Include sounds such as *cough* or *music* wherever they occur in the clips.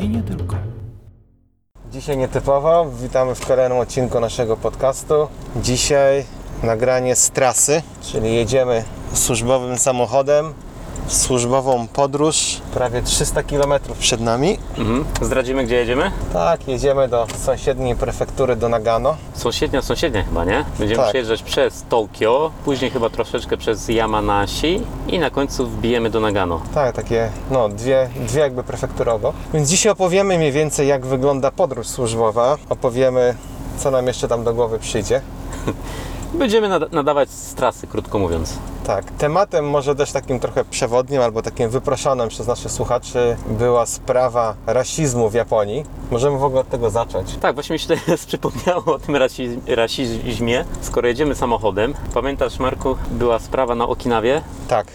i nie tylko. Dzisiaj nietypowo. Witamy w kolejnym odcinku naszego podcastu. Dzisiaj nagranie z trasy, czyli jedziemy służbowym samochodem służbową podróż. Prawie 300 km przed nami. Mhm. Zdradzimy, gdzie jedziemy? Tak, jedziemy do sąsiedniej prefektury do Nagano. Sąsiednia, sąsiednia chyba, nie? Będziemy Tak. przejeżdżać przez Tokio, później chyba troszeczkę przez Yamanashi i na końcu wbijemy do Nagano. Tak, takie no, dwie, dwie jakby prefekturowo. Więc dzisiaj opowiemy mniej więcej jak wygląda podróż służbowa. Opowiemy co nam jeszcze tam do głowy przyjdzie. *laughs* Będziemy nada- nadawać z trasy, krótko mówiąc. Tak, tematem może też takim trochę przewodnim albo takim wyproszonym przez naszych słuchaczy była sprawa rasizmu w Japonii. Możemy w ogóle od tego zacząć. Tak, właśnie mi się teraz *laughs* przypomniało o tym rasizm, rasizmie. Skoro jedziemy samochodem, pamiętasz Marku, była sprawa na Okinawie, Tak,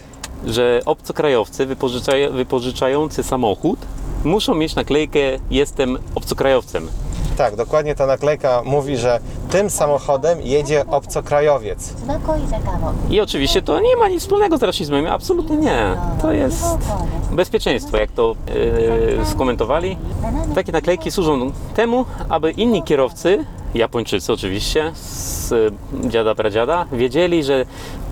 że obcokrajowcy wypożyczaj, wypożyczający samochód muszą mieć naklejkę jestem obcokrajowcem. Tak, dokładnie ta naklejka mówi, że tym samochodem jedzie obcokrajowiec. I oczywiście to nie ma nic wspólnego z rasizmem, absolutnie nie. To jest bezpieczeństwo, jak to yy, skomentowali. Takie naklejki służą temu, aby inni kierowcy Japończycy oczywiście, z e, dziada pradziada, wiedzieli, że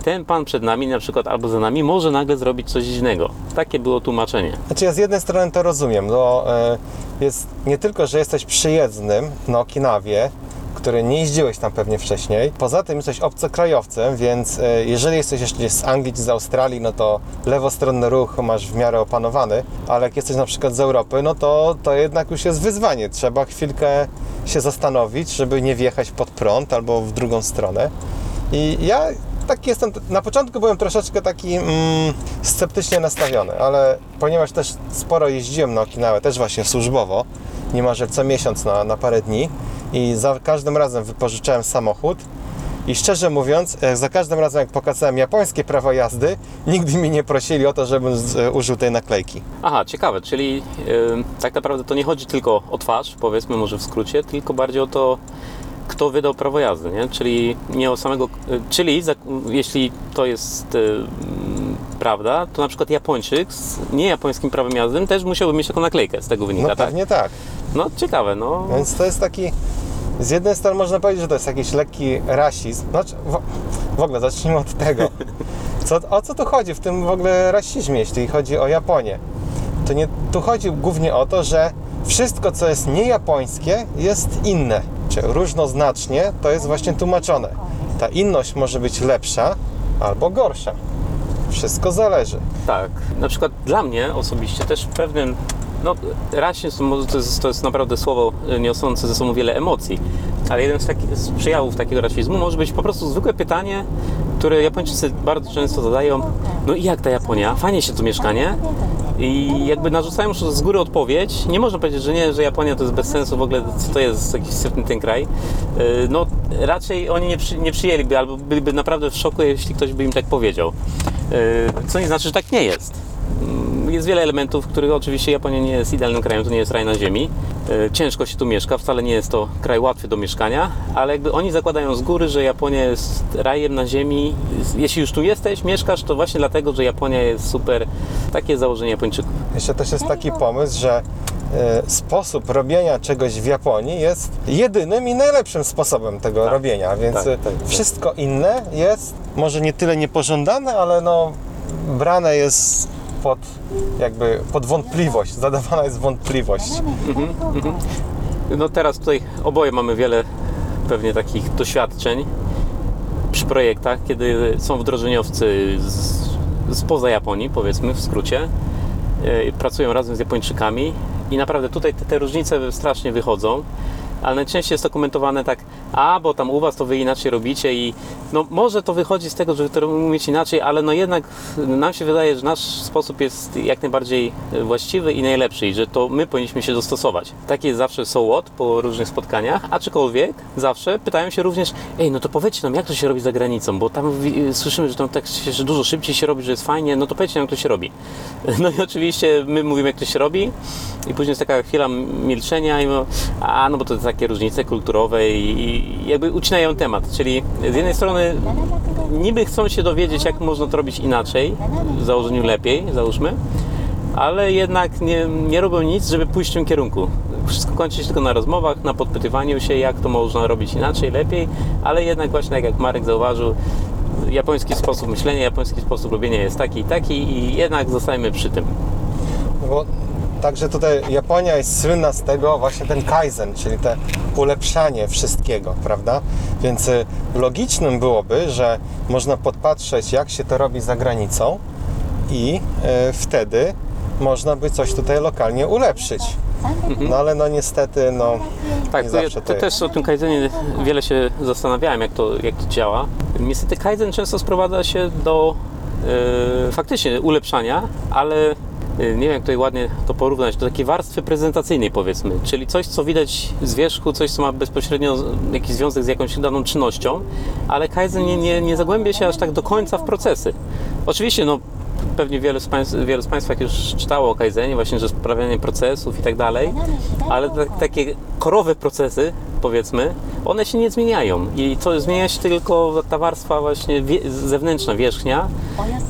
ten pan przed nami, na przykład albo za nami, może nagle zrobić coś dziwnego. Takie było tłumaczenie. Znaczy ja z jednej strony to rozumiem, bo e, jest nie tylko, że jesteś przyjezdnym na Okinawie, który nie jeździłeś tam pewnie wcześniej. Poza tym jesteś obcokrajowcem, więc e, jeżeli jesteś jeszcze z Anglii czy z Australii, no to lewostronny ruch masz w miarę opanowany, ale jak jesteś na przykład z Europy, no to to jednak już jest wyzwanie. Trzeba chwilkę się zastanowić, żeby nie wjechać pod prąd albo w drugą stronę. I ja tak jestem, na początku byłem troszeczkę taki mm, sceptycznie nastawiony, ale ponieważ też sporo jeździłem na Okinawę, też właśnie służbowo, niemalże co miesiąc na, na parę dni i za każdym razem wypożyczałem samochód i szczerze mówiąc, e, za każdym razem jak pokazałem japońskie prawo jazdy, nigdy mi nie prosili o to, żebym e, użył tej naklejki. Aha, ciekawe, czyli ym, tak naprawdę to nie chodzi tylko o twarz, powiedzmy może w skrócie, tylko bardziej o to, kto wydał prawo jazdy, nie? Czyli nie o samego, czyli jeśli to jest y, mm, prawda, to na przykład Japończyk z niejapońskim prawem jazdy też musiałby mieć taką naklejkę, z tego wynika, No tak? pewnie tak. No ciekawe, no. Więc to jest taki. Z jednej strony można powiedzieć, że to jest jakiś lekki rasizm. Znaczy, w, w ogóle zacznijmy od tego. *laughs* Co, o co tu chodzi w tym w ogóle rasizmie, jeśli chodzi o Japonię? To nie, tu chodzi głównie o to, że wszystko, co jest niejapońskie, jest inne. Różnoznacznie to jest właśnie tłumaczone. Ta inność może być lepsza albo gorsza. Wszystko zależy. Tak, na przykład dla mnie osobiście też pewnym, no rasizm to, jest, to jest naprawdę słowo y, niosące ze sobą wiele emocji, ale jeden z, taki, z przejawów takiego rasizmu może być po prostu zwykłe pytanie, które Japończycy bardzo często zadają, no i jak ta Japonia? Fajnie się tu mieszka, nie? I jakby narzucają już z góry odpowiedź. Nie można powiedzieć, że nie, że Japonia to jest bez sensu w ogóle, co to jest jakiś syfny ten kraj. Yy, No raczej oni nie, przy, nie przyjęliby albo byliby naprawdę w szoku, jeśli ktoś by im tak powiedział. Yy, Co nie znaczy, że tak nie jest. Jest wiele elementów, których oczywiście Japonia nie jest idealnym krajem, to nie jest raj na ziemi. Yy, Ciężko się tu mieszka, wcale nie jest to kraj łatwy do mieszkania, ale jakby oni zakładają z góry, że Japonia jest rajem na ziemi. Jeśli już tu jesteś, mieszkasz, to właśnie dlatego, że Japonia jest super. Takie założenie Japończyków. Jeszcze też jest taki pomysł, że e, sposób robienia czegoś w Japonii jest jedynym i najlepszym sposobem tego Tak. robienia, więc Tak, e, tak, tak. wszystko inne jest może nie tyle niepożądane, ale no brane jest pod jakby pod wątpliwość, zadawana jest wątpliwość. Mhm. No teraz tutaj oboje mamy wiele pewnie takich doświadczeń przy projektach, kiedy są wdrożeniowcy z, spoza Japonii, powiedzmy w skrócie, e, pracują razem z Japończykami i naprawdę tutaj te, te różnice strasznie wychodzą ale najczęściej jest to komentowane tak, a bo tam u Was to Wy inaczej robicie i no może to wychodzi z tego, że to umiecie inaczej, ale no jednak nam się wydaje, że nasz sposób jest jak najbardziej właściwy i najlepszy i że to my powinniśmy się dostosować. Takie jest zawsze so what po różnych spotkaniach, aczkolwiek zawsze pytają się również, ej no to powiedzcie nam jak to się robi za granicą, bo tam wi- słyszymy, że tam tak się, że dużo szybciej się robi, że jest fajnie, no to powiedzcie nam jak to się robi. *laughs* No i oczywiście my mówimy jak to się robi i później jest taka chwila milczenia i no, a no bo to takie różnice kulturowe i, jakby ucinają temat, czyli z jednej strony niby chcą się dowiedzieć jak można to robić inaczej, w założeniu lepiej, załóżmy, ale jednak nie, nie robią nic, żeby pójść w tym kierunku. Wszystko kończy się tylko na rozmowach, na podpytywaniu się, jak to można robić inaczej, lepiej, ale jednak właśnie tak jak Marek zauważył, japoński sposób myślenia, japoński sposób robienia jest taki i taki i jednak zostajemy przy tym. Także tutaj Japonia jest słynna z tego właśnie ten kaizen, czyli te ulepszanie wszystkiego, prawda? Więc y, logicznym byłoby, że można podpatrzeć jak się to robi za granicą i y, wtedy można by coś tutaj lokalnie ulepszyć. No ale no niestety no Tak, nie to, ja, zawsze to też o tym Kaizenie wiele się zastanawiałem, jak to, jak to działa. Niestety Kaizen często sprowadza się do e, faktycznie ulepszania, ale nie wiem jak tutaj ładnie to porównać, do takiej warstwy prezentacyjnej powiedzmy, czyli coś co widać z wierzchu, coś co ma bezpośrednio jakiś związek z jakąś daną czynnością, ale Kaizen nie, nie, nie zagłębia się aż tak do końca w procesy. Oczywiście no pewnie wiele z, państw, wielu z Państwa już czytało o Kaizenie, właśnie, że sprawianie procesów i tak dalej, ale tak, takie korowe procesy, powiedzmy, one się nie zmieniają. I to zmienia się tylko ta warstwa właśnie wie, zewnętrzna, wierzchnia,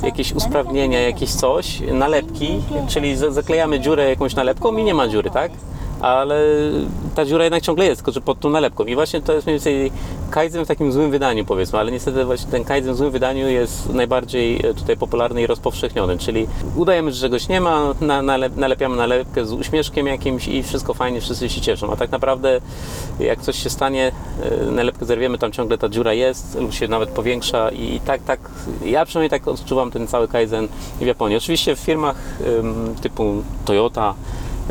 jakieś usprawnienia, jakieś coś, nalepki, czyli za- zaklejamy dziurę jakąś nalepką i nie ma dziury, tak? Ale ta dziura jednak ciągle jest, tylko że pod tą nalepką. I właśnie to jest mniej więcej Kaizen w takim złym wydaniu, powiedzmy, ale niestety właśnie ten Kaizen w złym wydaniu jest najbardziej e, tutaj popularny i rozpowszechniony, czyli udajemy, że czegoś nie ma, na, nalep, nalepiamy nalepkę z uśmieszkiem jakimś i wszystko fajnie, wszyscy się cieszą. A tak naprawdę jak coś się stanie, e, nalepkę zerwiemy, tam ciągle ta dziura jest lub się nawet powiększa i tak, tak, ja przynajmniej tak odczuwam ten cały Kaizen w Japonii. Oczywiście w firmach ym, typu Toyota,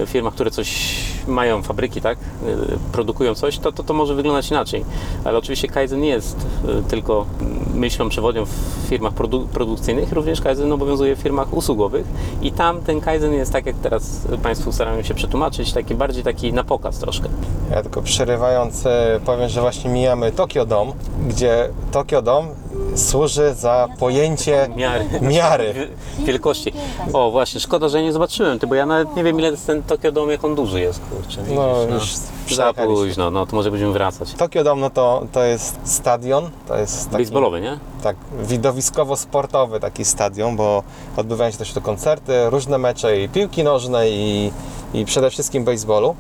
firmach, które coś mają, fabryki, tak, y, produkują coś, to, to, to może wyglądać inaczej. Ale oczywiście Kaizen nie jest y, tylko myślą przewodnią w firmach produ- produkcyjnych, również Kaizen obowiązuje w firmach usługowych i tam ten Kaizen jest tak, jak teraz Państwu starają się przetłumaczyć, taki bardziej taki na pokaz troszkę. Ja tylko przerywając powiem, że właśnie mijamy Tokio Dom, gdzie Tokio Dom służy za pojęcie Miary. miary. *laughs* Wielkości. O, właśnie, szkoda, że nie zobaczyłem, ty, bo ja nawet nie wiem, ile jest ten Tokio Dom, jak on duży jest, kurczę. widzisz, No już Za przejechaliśmy. późno, no to może będziemy wracać. Tokio Dom no to, to jest stadion, to jest taki, Baseballowy, nie? tak widowiskowo-sportowy taki stadion, bo odbywają się też tu koncerty, różne mecze i piłki nożnej i, i przede wszystkim baseballu.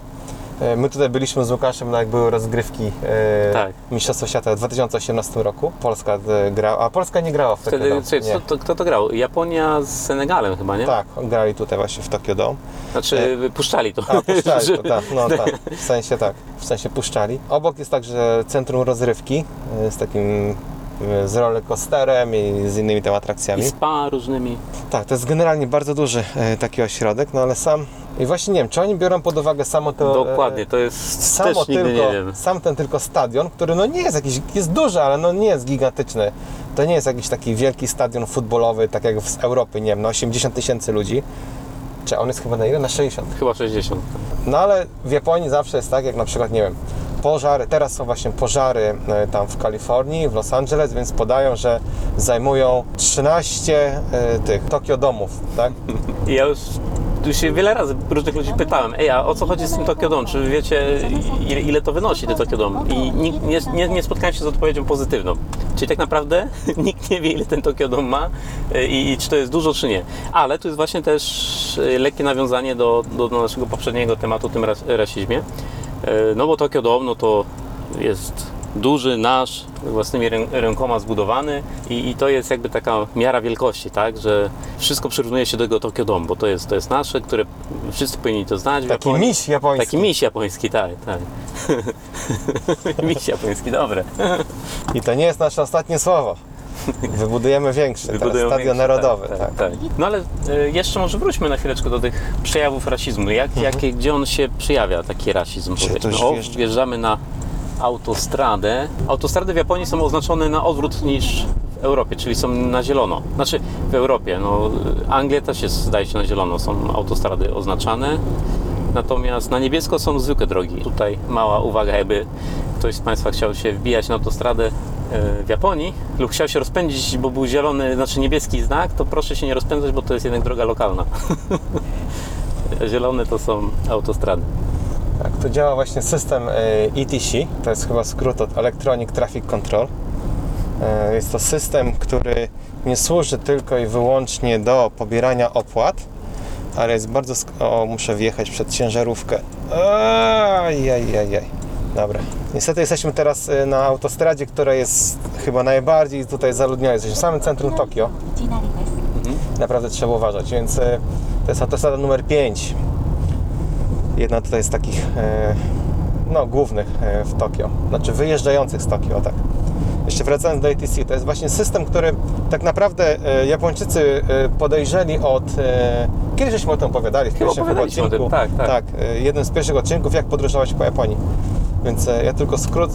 E, My tutaj byliśmy z Łukaszem, no jak były rozgrywki e, Tak. Mistrzostwa Świata w 2018 roku. Polska e, grała, a Polska nie grała w Tokio Wtedy, Dome. słuchaj, Nie. co, to, kto to grał? Japonia z Senegalem chyba, nie? Tak, grali tutaj właśnie w Tokio Dome. Znaczy, puszczali to. A, puszczali *laughs* to, tak, no tak, w sensie tak, w sensie puszczali. Obok jest także centrum rozrywki z takim z rollercoasterem i z innymi tam I atrakcjami. spa różnymi. Tak, to jest generalnie bardzo duży taki ośrodek, no ale sam i właśnie nie wiem, czy oni biorą pod uwagę samo to... Dokładnie, e, to jest Samo też tylko, nie wiem. sam ten tylko stadion, który no nie jest jakiś, jest duży, ale no nie jest gigantyczny. To nie jest jakiś taki wielki stadion futbolowy, tak jak z Europy, nie wiem, na 80 tysięcy ludzi. Czy on jest chyba na ile? Na 60. Chyba 60. No ale w Japonii zawsze jest tak, jak na przykład, nie wiem, pożary, teraz są właśnie pożary e, tam w Kalifornii, w Los Angeles, więc podają, że zajmują 13 e, tych Tokio domów, tak? *laughs* Ja już, już się wiele razy różnych ludzi pytałem, ej, a o co chodzi z tym Tokio Dome? Czy wiecie, ile, ile to wynosi, te Tokio Dome? I nikt, nie, nie, nie spotkałem się z odpowiedzią pozytywną. Czyli tak naprawdę *laughs* nikt nie wie, ile ten Tokio Dome ma e, i, i czy to jest dużo, czy nie. Ale tu jest właśnie też lekkie nawiązanie do, do, do naszego poprzedniego tematu, tym ras, rasizmie. E, No bo Tokio Dome, no to jest duży, nasz, własnymi rę- rękoma zbudowany i, i to jest jakby taka miara wielkości, tak, że wszystko przyrównuje się do tego Tokio Dome, bo to jest, to jest nasze, które wszyscy powinni to znać Taki Japonii. miś japoński. Taki miś japoński, tak, tak. *laughs* miś japoński, dobre. I to nie jest nasze ostatnie słowo. *laughs* Wybudujemy większy, Wybudują stadion większe, narodowy. Tak, Tak, tak, tak. No ale e, jeszcze może wróćmy na chwileczkę do tych przejawów rasizmu. Jak, jakie, gdzie on się przejawia, taki rasizm? To O, wjeżdża? wjeżdżamy na autostradę. Autostrady w Japonii są oznaczone na odwrót niż w Europie, czyli są na zielono. Znaczy w Europie, no Anglia też jest, zdaje się, na zielono, są autostrady oznaczane. Natomiast na niebiesko są zwykłe drogi. Tutaj mała uwaga, jakby ktoś z Państwa chciał się wbijać na autostradę e, w Japonii lub chciał się rozpędzić, bo był zielony, znaczy niebieski znak, to proszę się nie rozpędzać, bo to jest jednak droga lokalna. *laughs* Zielone to są autostrady. tak. Tu działa właśnie system e, ETC, to jest chyba skrót od Electronic Traffic Control. E, Jest to system, który nie służy tylko i wyłącznie do pobierania opłat, ale jest bardzo... O, muszę wjechać przed ciężarówkę. Ajajajaj. Dobra. Niestety jesteśmy teraz y, na autostradzie, która jest chyba najbardziej tutaj zaludniona. Jesteśmy w samym centrum Tokio. Mhm. Naprawdę trzeba uważać, więc y, to jest autostrada numer 5. Jedna tutaj z takich y, no, głównych w Tokio. Znaczy wyjeżdżających z Tokio, tak. Jeszcze wracając do ATC, to jest właśnie system, który tak naprawdę e, Japończycy e, podejrzeli od. E, kiedyś żeśmy o tym opowiadali w Chyba pierwszym chyba opowiadaliśmy o tym, odcinku. tak, tak. jednym z pierwszych odcinków, jak podróżować po Japonii. Więc e, ja tylko skrót, e,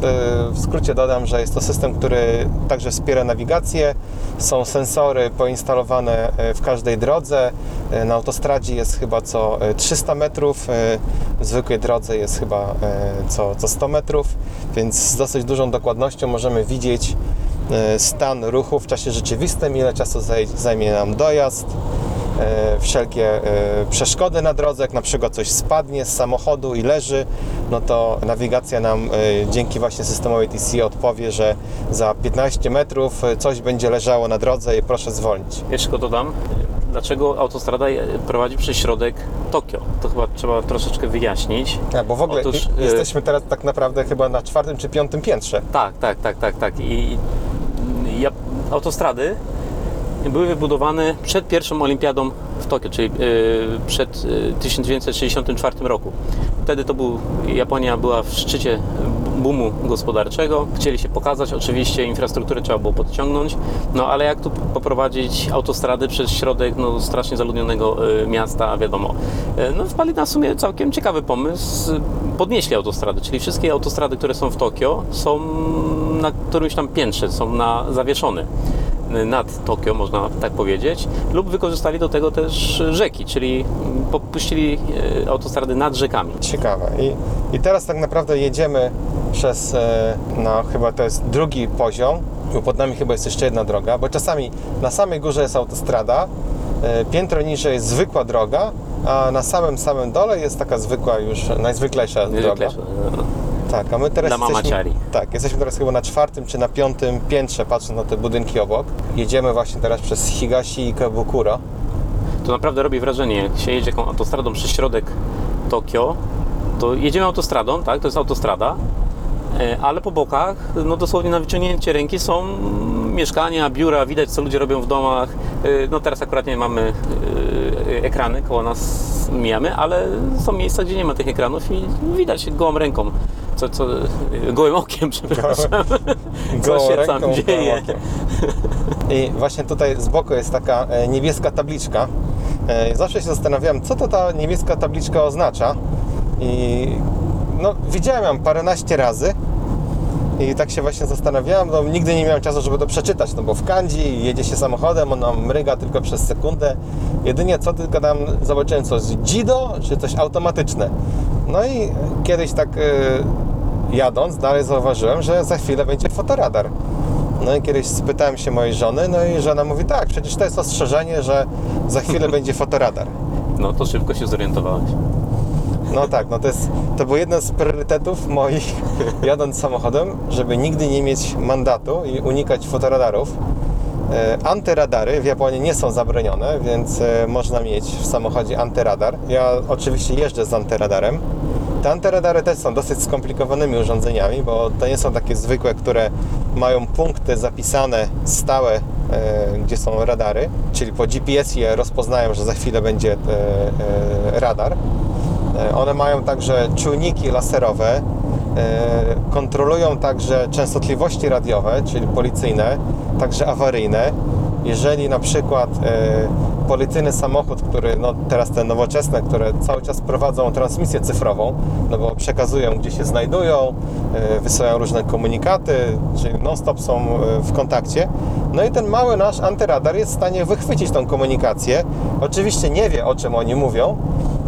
w skrócie dodam, że jest to system, który także wspiera nawigację. Są sensory poinstalowane e, w każdej drodze. Na autostradzie jest chyba co e, 300 metrów, w zwykłej drodze jest chyba co, co 100 metrów, więc z dosyć dużą dokładnością możemy widzieć stan ruchu w czasie rzeczywistym, ile czasu zaj- zajmie nam dojazd, wszelkie e, przeszkody na drodze, jak na przykład coś spadnie z samochodu i leży, no to nawigacja nam e, dzięki właśnie systemowi TC odpowie, że za 15 metrów e, coś będzie leżało na drodze i proszę zwolnić. Jeszcze tylko dodam, dlaczego autostrada prowadzi przez środek Tokio. To chyba trzeba troszeczkę wyjaśnić. A, bo w ogóle Otóż, i- e, jesteśmy teraz tak naprawdę chyba na czwartym czy piątym piętrze. Tak, tak, tak, tak, tak. I ja, autostrady były wybudowane przed pierwszą olimpiadą w Tokio, czyli y, przed y, 1964 roku. Wtedy to był, Japonia była w szczycie boomu gospodarczego. Chcieli się pokazać, oczywiście infrastrukturę trzeba było podciągnąć, no ale jak tu poprowadzić autostrady przez środek no, strasznie zaludnionego y, miasta, wiadomo. No wpadli na sumie całkiem ciekawy pomysł, podnieśli autostrady, czyli wszystkie autostrady, które są w Tokio są na którymś tam piętrze, są na, zawieszone nad Tokio, można tak powiedzieć, lub wykorzystali do tego też rzeki, czyli popuścili e, autostrady nad rzekami. Ciekawe. I, I teraz tak naprawdę jedziemy przez, e, no chyba to jest drugi poziom, bo pod nami chyba jest jeszcze jedna droga, bo czasami na samej górze jest autostrada, e, piętro niżej jest zwykła droga, a na samym samym dole jest taka zwykła już, najzwyklejsza droga. Tak, a my teraz Dla jesteśmy, mamaciari. tak, jesteśmy teraz chyba na czwartym czy na piątym piętrze, patrząc na te budynki obok. Jedziemy właśnie teraz przez Higashi i Kabukuro. To naprawdę robi wrażenie, jak się jedzie autostradą przez środek Tokio, to jedziemy autostradą, tak, to jest autostrada, e, ale po bokach, no dosłownie na wyciągnięcie ręki są mieszkania, biura, widać co ludzie robią w domach. E, No teraz akurat nie mamy e, ekrany, koło nas mijamy, ale są miejsca, gdzie nie ma tych ekranów i widać gołą ręką, co, co, gołym okiem, przepraszam, *laughs* co się ręką, tam dzieje. I właśnie tutaj z boku jest taka e, niebieska tabliczka. E, Zawsze się zastanawiałem, co to ta niebieska tabliczka oznacza. I no, widziałem ją paręnaście razy. I tak się właśnie zastanawiałem, no nigdy nie miałem czasu, żeby to przeczytać, no bo w kanji jedzie się samochodem, ona mryga tylko przez sekundę. Jedynie co tylko tam zobaczyłem coś dzido, czy coś automatyczne. No i kiedyś tak e, jadąc dalej zauważyłem, że za chwilę będzie fotoradar. No i kiedyś spytałem się mojej żony, no i żona mówi tak, przecież to jest ostrzeżenie, że za chwilę *laughs* będzie fotoradar. No to szybko się zorientowałeś. No tak, no to jest, to był jeden z priorytetów moich *laughs* jadąc samochodem, żeby nigdy nie mieć mandatu i unikać fotoradarów. E, Antyradary w Japonii nie są zabronione, więc e, można mieć w samochodzie antyradar. Ja oczywiście jeżdżę z antyradarem. Te antyradary też są dosyć skomplikowanymi urządzeniami, bo to nie są takie zwykłe, które mają punkty zapisane stałe, e, gdzie są radary, czyli po GPS je rozpoznają, że za chwilę będzie radar. E, One mają także czujniki laserowe, e, kontrolują także częstotliwości radiowe, czyli policyjne, także awaryjne. Jeżeli na przykład e, policyjny samochód, który no teraz te nowoczesne, które cały czas prowadzą transmisję cyfrową, no bo przekazują gdzie się znajdują, wysyłają różne komunikaty, czyli non-stop są w kontakcie. No i ten mały nasz antyradar jest w stanie wychwycić tą komunikację. Oczywiście nie wie o czym oni mówią,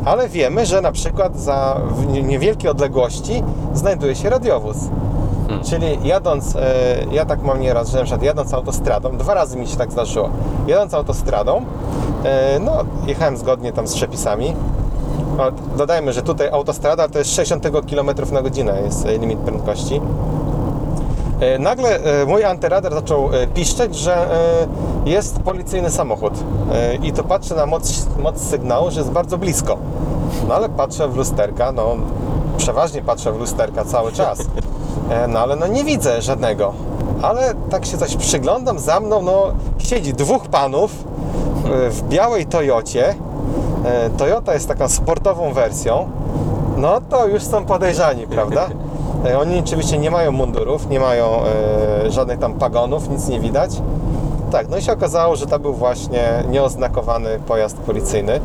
ale wiemy, że na przykład za w nie- niewielkiej odległości znajduje się radiowóz. Czyli jadąc, e, ja tak mam nieraz, że na przykład jadąc autostradą, dwa razy mi się tak zdarzyło, jadąc autostradą, e, no jechałem zgodnie tam z przepisami, dodajmy, że tutaj autostrada to jest 60 km na godzinę jest e, limit prędkości. E, Nagle e, mój antyradar zaczął e, piszczeć, że jest policyjny samochód. I to patrzę na moc, moc sygnału, że jest bardzo blisko. No ale patrzę w lusterka, no przeważnie patrzę w lusterka cały czas. No ale no nie widzę żadnego. Ale tak się coś przyglądam za mną, no siedzi dwóch panów w białej Toyocie. Toyota jest taką sportową wersją. No to już są podejrzani, prawda? E, Oni oczywiście nie mają mundurów, nie mają e, żadnych tam pagonów, nic nie widać. Tak, no i się okazało, że to był właśnie nieoznakowany pojazd policyjny.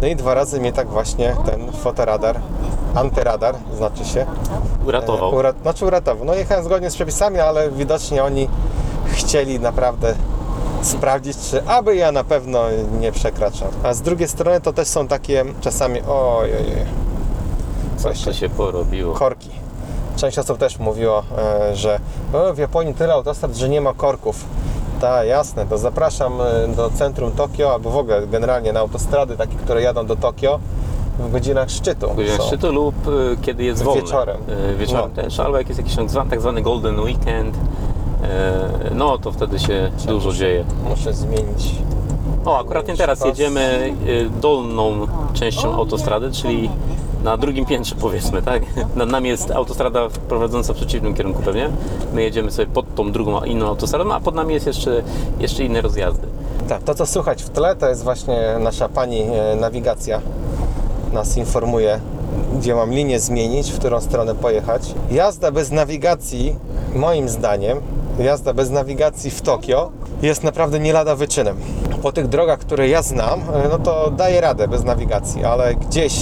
No i dwa razy mnie tak właśnie ten fotoradar, antyradar znaczy się, uratował. E, Ura, znaczy uratował. No jechałem zgodnie z przepisami, ale widocznie oni chcieli naprawdę sprawdzić, czy aby ja na pewno nie przekraczam. A z drugiej strony to też są takie czasami, ojej, Co właśnie to się porobiło? korki. Część osób też mówiło, e, że w Japonii tyle autostrad, że nie ma korków. Tak, jasne, to zapraszam e, do centrum Tokio, albo w ogóle generalnie na autostrady takie, które jadą do Tokio w godzinach szczytu. Godzinach są. szczytu lub y, kiedy jest wolne. Wieczorem. Wieczorem No. też, albo jak jest jakiś tak zwany, tak zwany golden weekend, no to wtedy się dużo dzieje. Muszę zmienić. O, akurat nie teraz Pas. jedziemy dolną częścią autostrady, czyli na drugim piętrze powiedzmy, tak? Nad nami jest autostrada prowadząca w przeciwnym kierunku pewnie. My jedziemy sobie pod tą drugą, inną autostradą, a pod nami jest jeszcze, jeszcze inne rozjazdy. Tak, to co słychać w tle, to jest właśnie nasza pani e, nawigacja. Nas informuje, gdzie mam linię zmienić, w którą stronę pojechać. Jazda bez nawigacji, moim zdaniem, jazda bez nawigacji w Tokio jest naprawdę nie lada wyczynem. Po tych drogach, które ja znam, e, no to daję radę bez nawigacji, ale gdzieś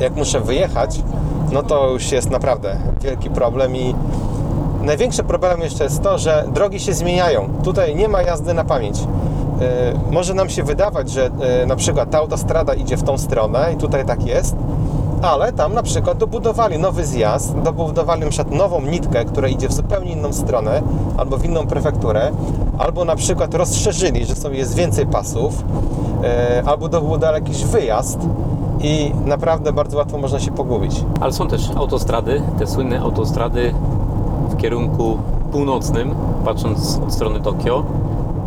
jak muszę wyjechać, no to już jest naprawdę wielki problem i największy problem jeszcze jest to, że drogi się zmieniają. Tutaj nie ma jazdy na pamięć. Yy, może nam się wydawać, że yy, na przykład ta autostrada idzie w tą stronę i tutaj tak jest, ale tam na przykład dobudowali nowy zjazd, dobudowali na przykład nową nitkę, która idzie w zupełnie inną stronę, albo w inną prefekturę, albo na przykład rozszerzyli, że są, jest więcej pasów, yy, albo dobudowali jakiś wyjazd i naprawdę bardzo łatwo można się pogubić. Ale są też autostrady, te słynne autostrady w kierunku północnym, patrząc od strony Tokio,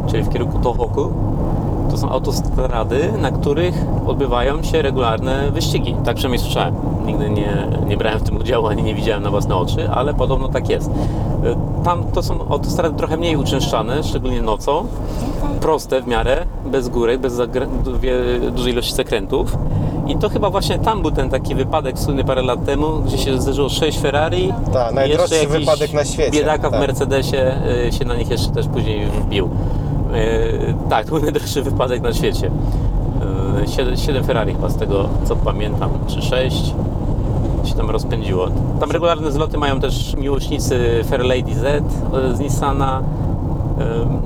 czyli w kierunku Tohoku. To są autostrady, na których odbywają się regularne wyścigi. Tak przynajmniej słyszałem. Nigdy nie, nie brałem w tym udziału, ani nie widziałem na własne oczy, ale podobno tak jest. Y, Tam to są autostrady trochę mniej uczęszczane, szczególnie nocą. Proste w miarę, bez górek, bez dużej ilości zakrętów. I to chyba właśnie tam był ten taki wypadek słynny parę lat temu, gdzie się zderzyło 6 Ferrari. Tak, najdroższy wypadek na świecie. Biedaka w Tak. Mercedesie y, się na nich jeszcze też później wbił. Y, Tak, to był najdroższy wypadek na świecie. 7 Ferrari chyba z tego co pamiętam, czy 6 się tam rozpędziło. Tam regularne zloty mają też miłośnicy Fairlady Z y, z Nissana.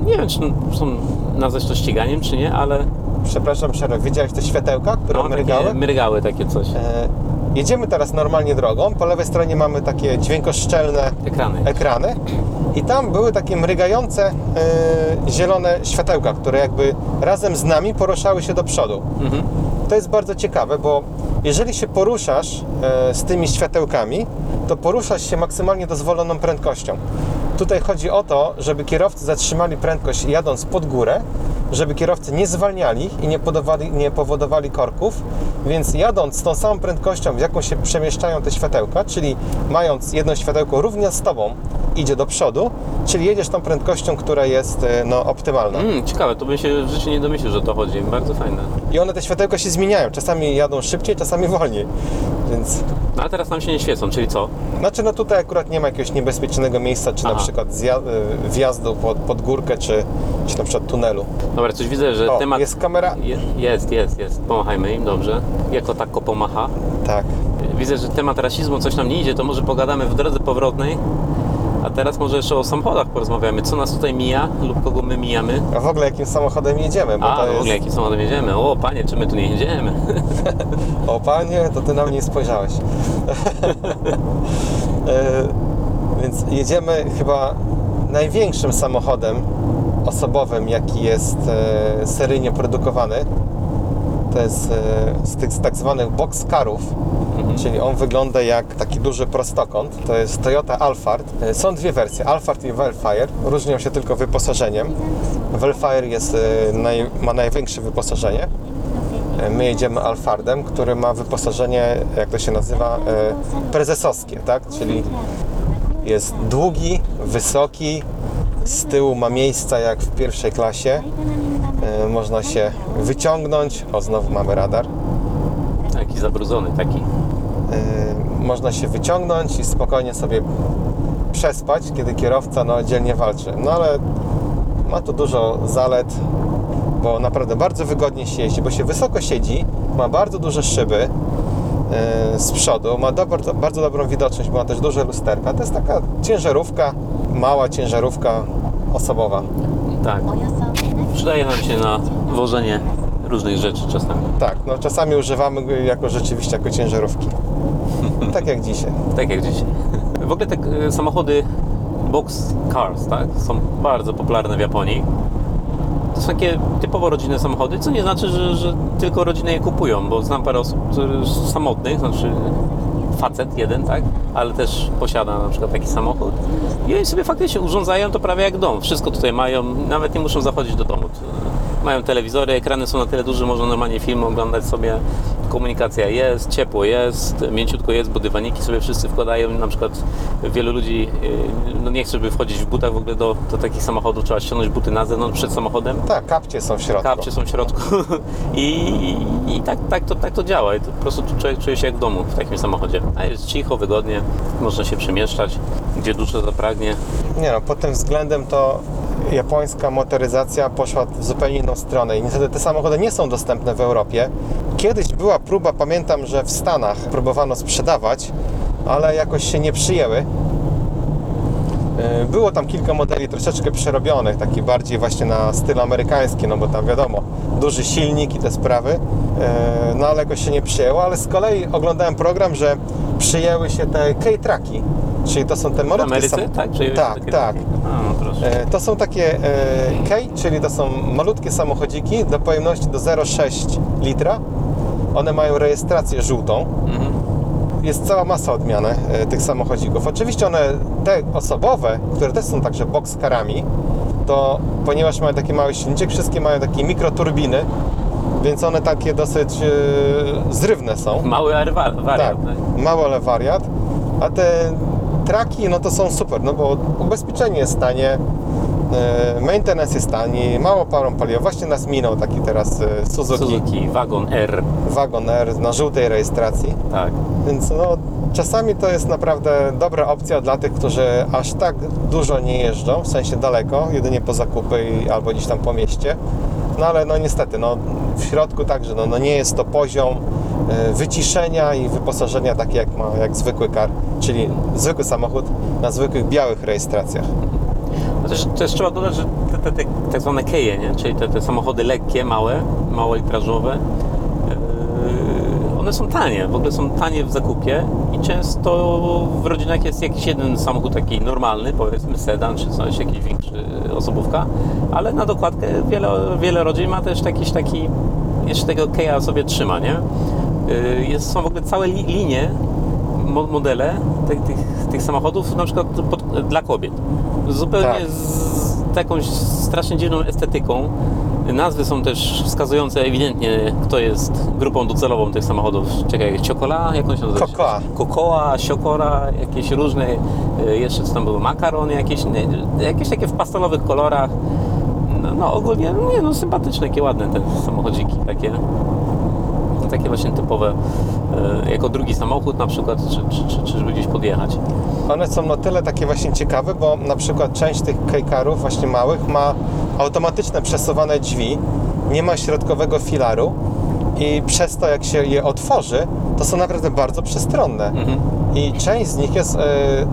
Y, Nie wiem, czy są nazwać to ściganiem, czy nie, ale Przepraszam, przerwę. Widziałeś te światełka, które no, mrygały? takie, mrygały takie coś. E, jedziemy teraz normalnie drogą. Po lewej stronie mamy takie dźwiękoszczelne Ekrany. ekrany i tam były takie mrygające e, zielone światełka, które jakby razem z nami poruszały się do przodu. Mhm. To jest bardzo ciekawe, bo jeżeli się poruszasz e, z tymi światełkami, to poruszasz się maksymalnie dozwoloną prędkością. Tutaj chodzi o to, żeby kierowcy zatrzymali prędkość jadąc pod górę, żeby kierowcy nie zwalniali i nie, podawali, nie powodowali korków, więc jadąc z tą samą prędkością, w jaką się przemieszczają te światełka, czyli mając jedno światełko równie z Tobą idzie do przodu, czyli jedziesz tą prędkością, która jest e, no, optymalna. Mm, ciekawe, to bym się w życiu nie domyślił, że to chodzi. Bardzo fajne. I one te światełka się zmieniają. Czasami jadą szybciej, czasami wolniej. Więc, No ale teraz nam się nie świecą, czyli co? znaczy no tutaj akurat nie ma jakiegoś niebezpiecznego miejsca, czy na Aha. przykład zja- y, wjazdu pod, pod górkę, czy, czy na przykład tunelu. Dobra, coś widzę, że O, temat... jest kamera? Je, jest, jest, jest. Pomachajmy im, dobrze. Jako tako pomacha. Tak. Widzę, że temat rasizmu coś nam nie idzie, to może pogadamy w drodze powrotnej. Teraz może jeszcze o samochodach porozmawiamy. Co nas tutaj mija lub kogo my mijamy? A w ogóle jakim samochodem jedziemy? Bo A, to w jest... ogóle jakim samochodem jedziemy? O, panie, czy my tu nie jedziemy? *laughs* O panie, to ty na mnie spojrzałeś. *laughs* E, Więc jedziemy chyba największym samochodem osobowym, jaki jest e, seryjnie produkowany. To jest z tych z tak zwanych boxcarów, czyli on wygląda jak taki duży prostokąt. To jest Toyota Alphard. E, Są dwie wersje, Alphard i Velfire. Różnią się tylko wyposażeniem. Velfire jest, e, naj, ma największe wyposażenie. E, My jedziemy Alphardem, który ma wyposażenie, jak to się nazywa, prezesowskie, tak? Czyli jest długi, wysoki, z tyłu ma miejsca jak w pierwszej klasie. E, Można się wyciągnąć. O, znowu mamy radar. Taki zabrudzony, taki. E, Można się wyciągnąć i spokojnie sobie przespać, kiedy kierowca no, dzielnie walczy. No ale ma to dużo zalet, bo naprawdę bardzo wygodnie się jeździ, bo się wysoko siedzi, ma bardzo duże szyby e, z przodu, ma dobro, bardzo dobrą widoczność, ma też duże lusterka. To jest taka ciężarówka, mała ciężarówka osobowa. Tak. Przydaje nam się na wożenie różnych rzeczy czasami. Tak, no czasami używamy go jako rzeczywiście jako ciężarówki. *laughs* tak jak dzisiaj. Tak jak dzisiaj. W ogóle te e, samochody box cars, tak? Są bardzo popularne w Japonii. To są takie typowo rodzinne samochody, co nie znaczy, że, że tylko rodziny je kupują, bo znam parę osób które są samotnych, znaczy facet jeden, tak? Ale też posiada na przykład taki samochód. I oni sobie faktycznie urządzają to prawie jak dom. Wszystko tutaj mają, nawet nie muszą zachodzić do domu. Mają telewizory, ekrany są na tyle duże, można normalnie film oglądać sobie. Komunikacja jest, ciepło jest, mięciutko jest, bo dywaniki sobie wszyscy wkładają. Na przykład wielu ludzi yy, no nie chce, żeby wchodzić w butach w ogóle do, do takich samochodów, trzeba ściągnąć buty na zewnątrz przed samochodem. Tak, kapcie są w środku. Kapcie są w środku *laughs* i, i tak, tak, to, tak to działa. I to po prostu człowiek czuje się jak w domu w takim samochodzie. A jest cicho, wygodnie, można się przemieszczać, gdzie dusza zapragnie. Nie no, pod tym względem to japońska motoryzacja poszła w zupełnie inną stronę i niestety te samochody nie są dostępne w Europie. Kiedyś była próba, pamiętam, że w Stanach próbowano sprzedawać, ale jakoś się nie przyjęły. Yy, Było tam kilka modeli troszeczkę przerobionych, taki bardziej właśnie na styl amerykański, no bo tam wiadomo, duży silnik i te sprawy, Yy, no ale jakoś się nie przyjęło, ale z kolei oglądałem program, że przyjęły się te K-Traki, czyli to są te W malutkie Ameryce, sam- tak? Tak, takie- tak. A, no. E, To są takie e, K, czyli to są malutkie samochodziki do pojemności do 0,6 litra. One mają rejestrację żółtą. Mhm. Jest cała masa odmian e, tych samochodzików. Oczywiście one, te osobowe, które też są także boxcarami, to ponieważ mają taki mały silniczek, wszystkie mają takie mikroturbiny, więc one takie dosyć e, zrywne są. Mały ale wa- Tak, mały, ale wariat. A te traki, no to są super, no bo ubezpieczenie jest tanie, maintenance jest tani, mało parą paliwa. Właśnie nas minął taki teraz e, Suzuki, Suzuki Wagon R, Wagon R na żółtej rejestracji. tak. Więc no, czasami to jest naprawdę dobra opcja dla tych, którzy aż tak dużo nie jeżdżą, w sensie daleko, jedynie po zakupy albo gdzieś tam po mieście. No ale no niestety, no, w środku także no, no nie jest to poziom e, wyciszenia i wyposażenia takie jak ma jak zwykły kar, czyli zwykły samochód na zwykłych białych rejestracjach. No też, też trzeba dodać, że te, te, te tak zwane keje, nie? czyli te, te samochody lekkie, małe, małolitrażowe, yy, one są tanie, w ogóle są tanie w zakupie i często w rodzinach jest jakiś jeden samochód taki normalny, powiedzmy sedan czy coś, jakiś większy osobówka, ale na dokładkę wiele, wiele rodzin ma też jakiś taki, jeszcze tego keja sobie trzyma, nie? Yy, Jest, są w ogóle całe li, linie mo- modele tych, tych, tych samochodów na przykład pod, dla kobiet. Zupełnie Tak. z takąś strasznie dziwną estetyką. Nazwy są też wskazujące ewidentnie, kto jest grupą docelową tych samochodów. Czekaj, Ciokola? Jak on się nazywa? Kokoa. Kokoa, Siokora, jakieś różne, y, jeszcze co tam były, makaron jakieś, nie, jakieś takie w pastelowych kolorach. No, no ogólnie, nie no, sympatyczne, jakie ładne te samochodziki, takie takie właśnie typowe, e, jako drugi samochód na przykład, czy, czy, czy, czy żeby gdzieś podjechać. One są na tyle takie właśnie ciekawe, bo na przykład część tych kejkarów właśnie małych ma automatyczne przesuwane drzwi, nie ma środkowego filaru i przez to jak się je otworzy, to są naprawdę bardzo przestronne. Mhm. I część z nich jest, e,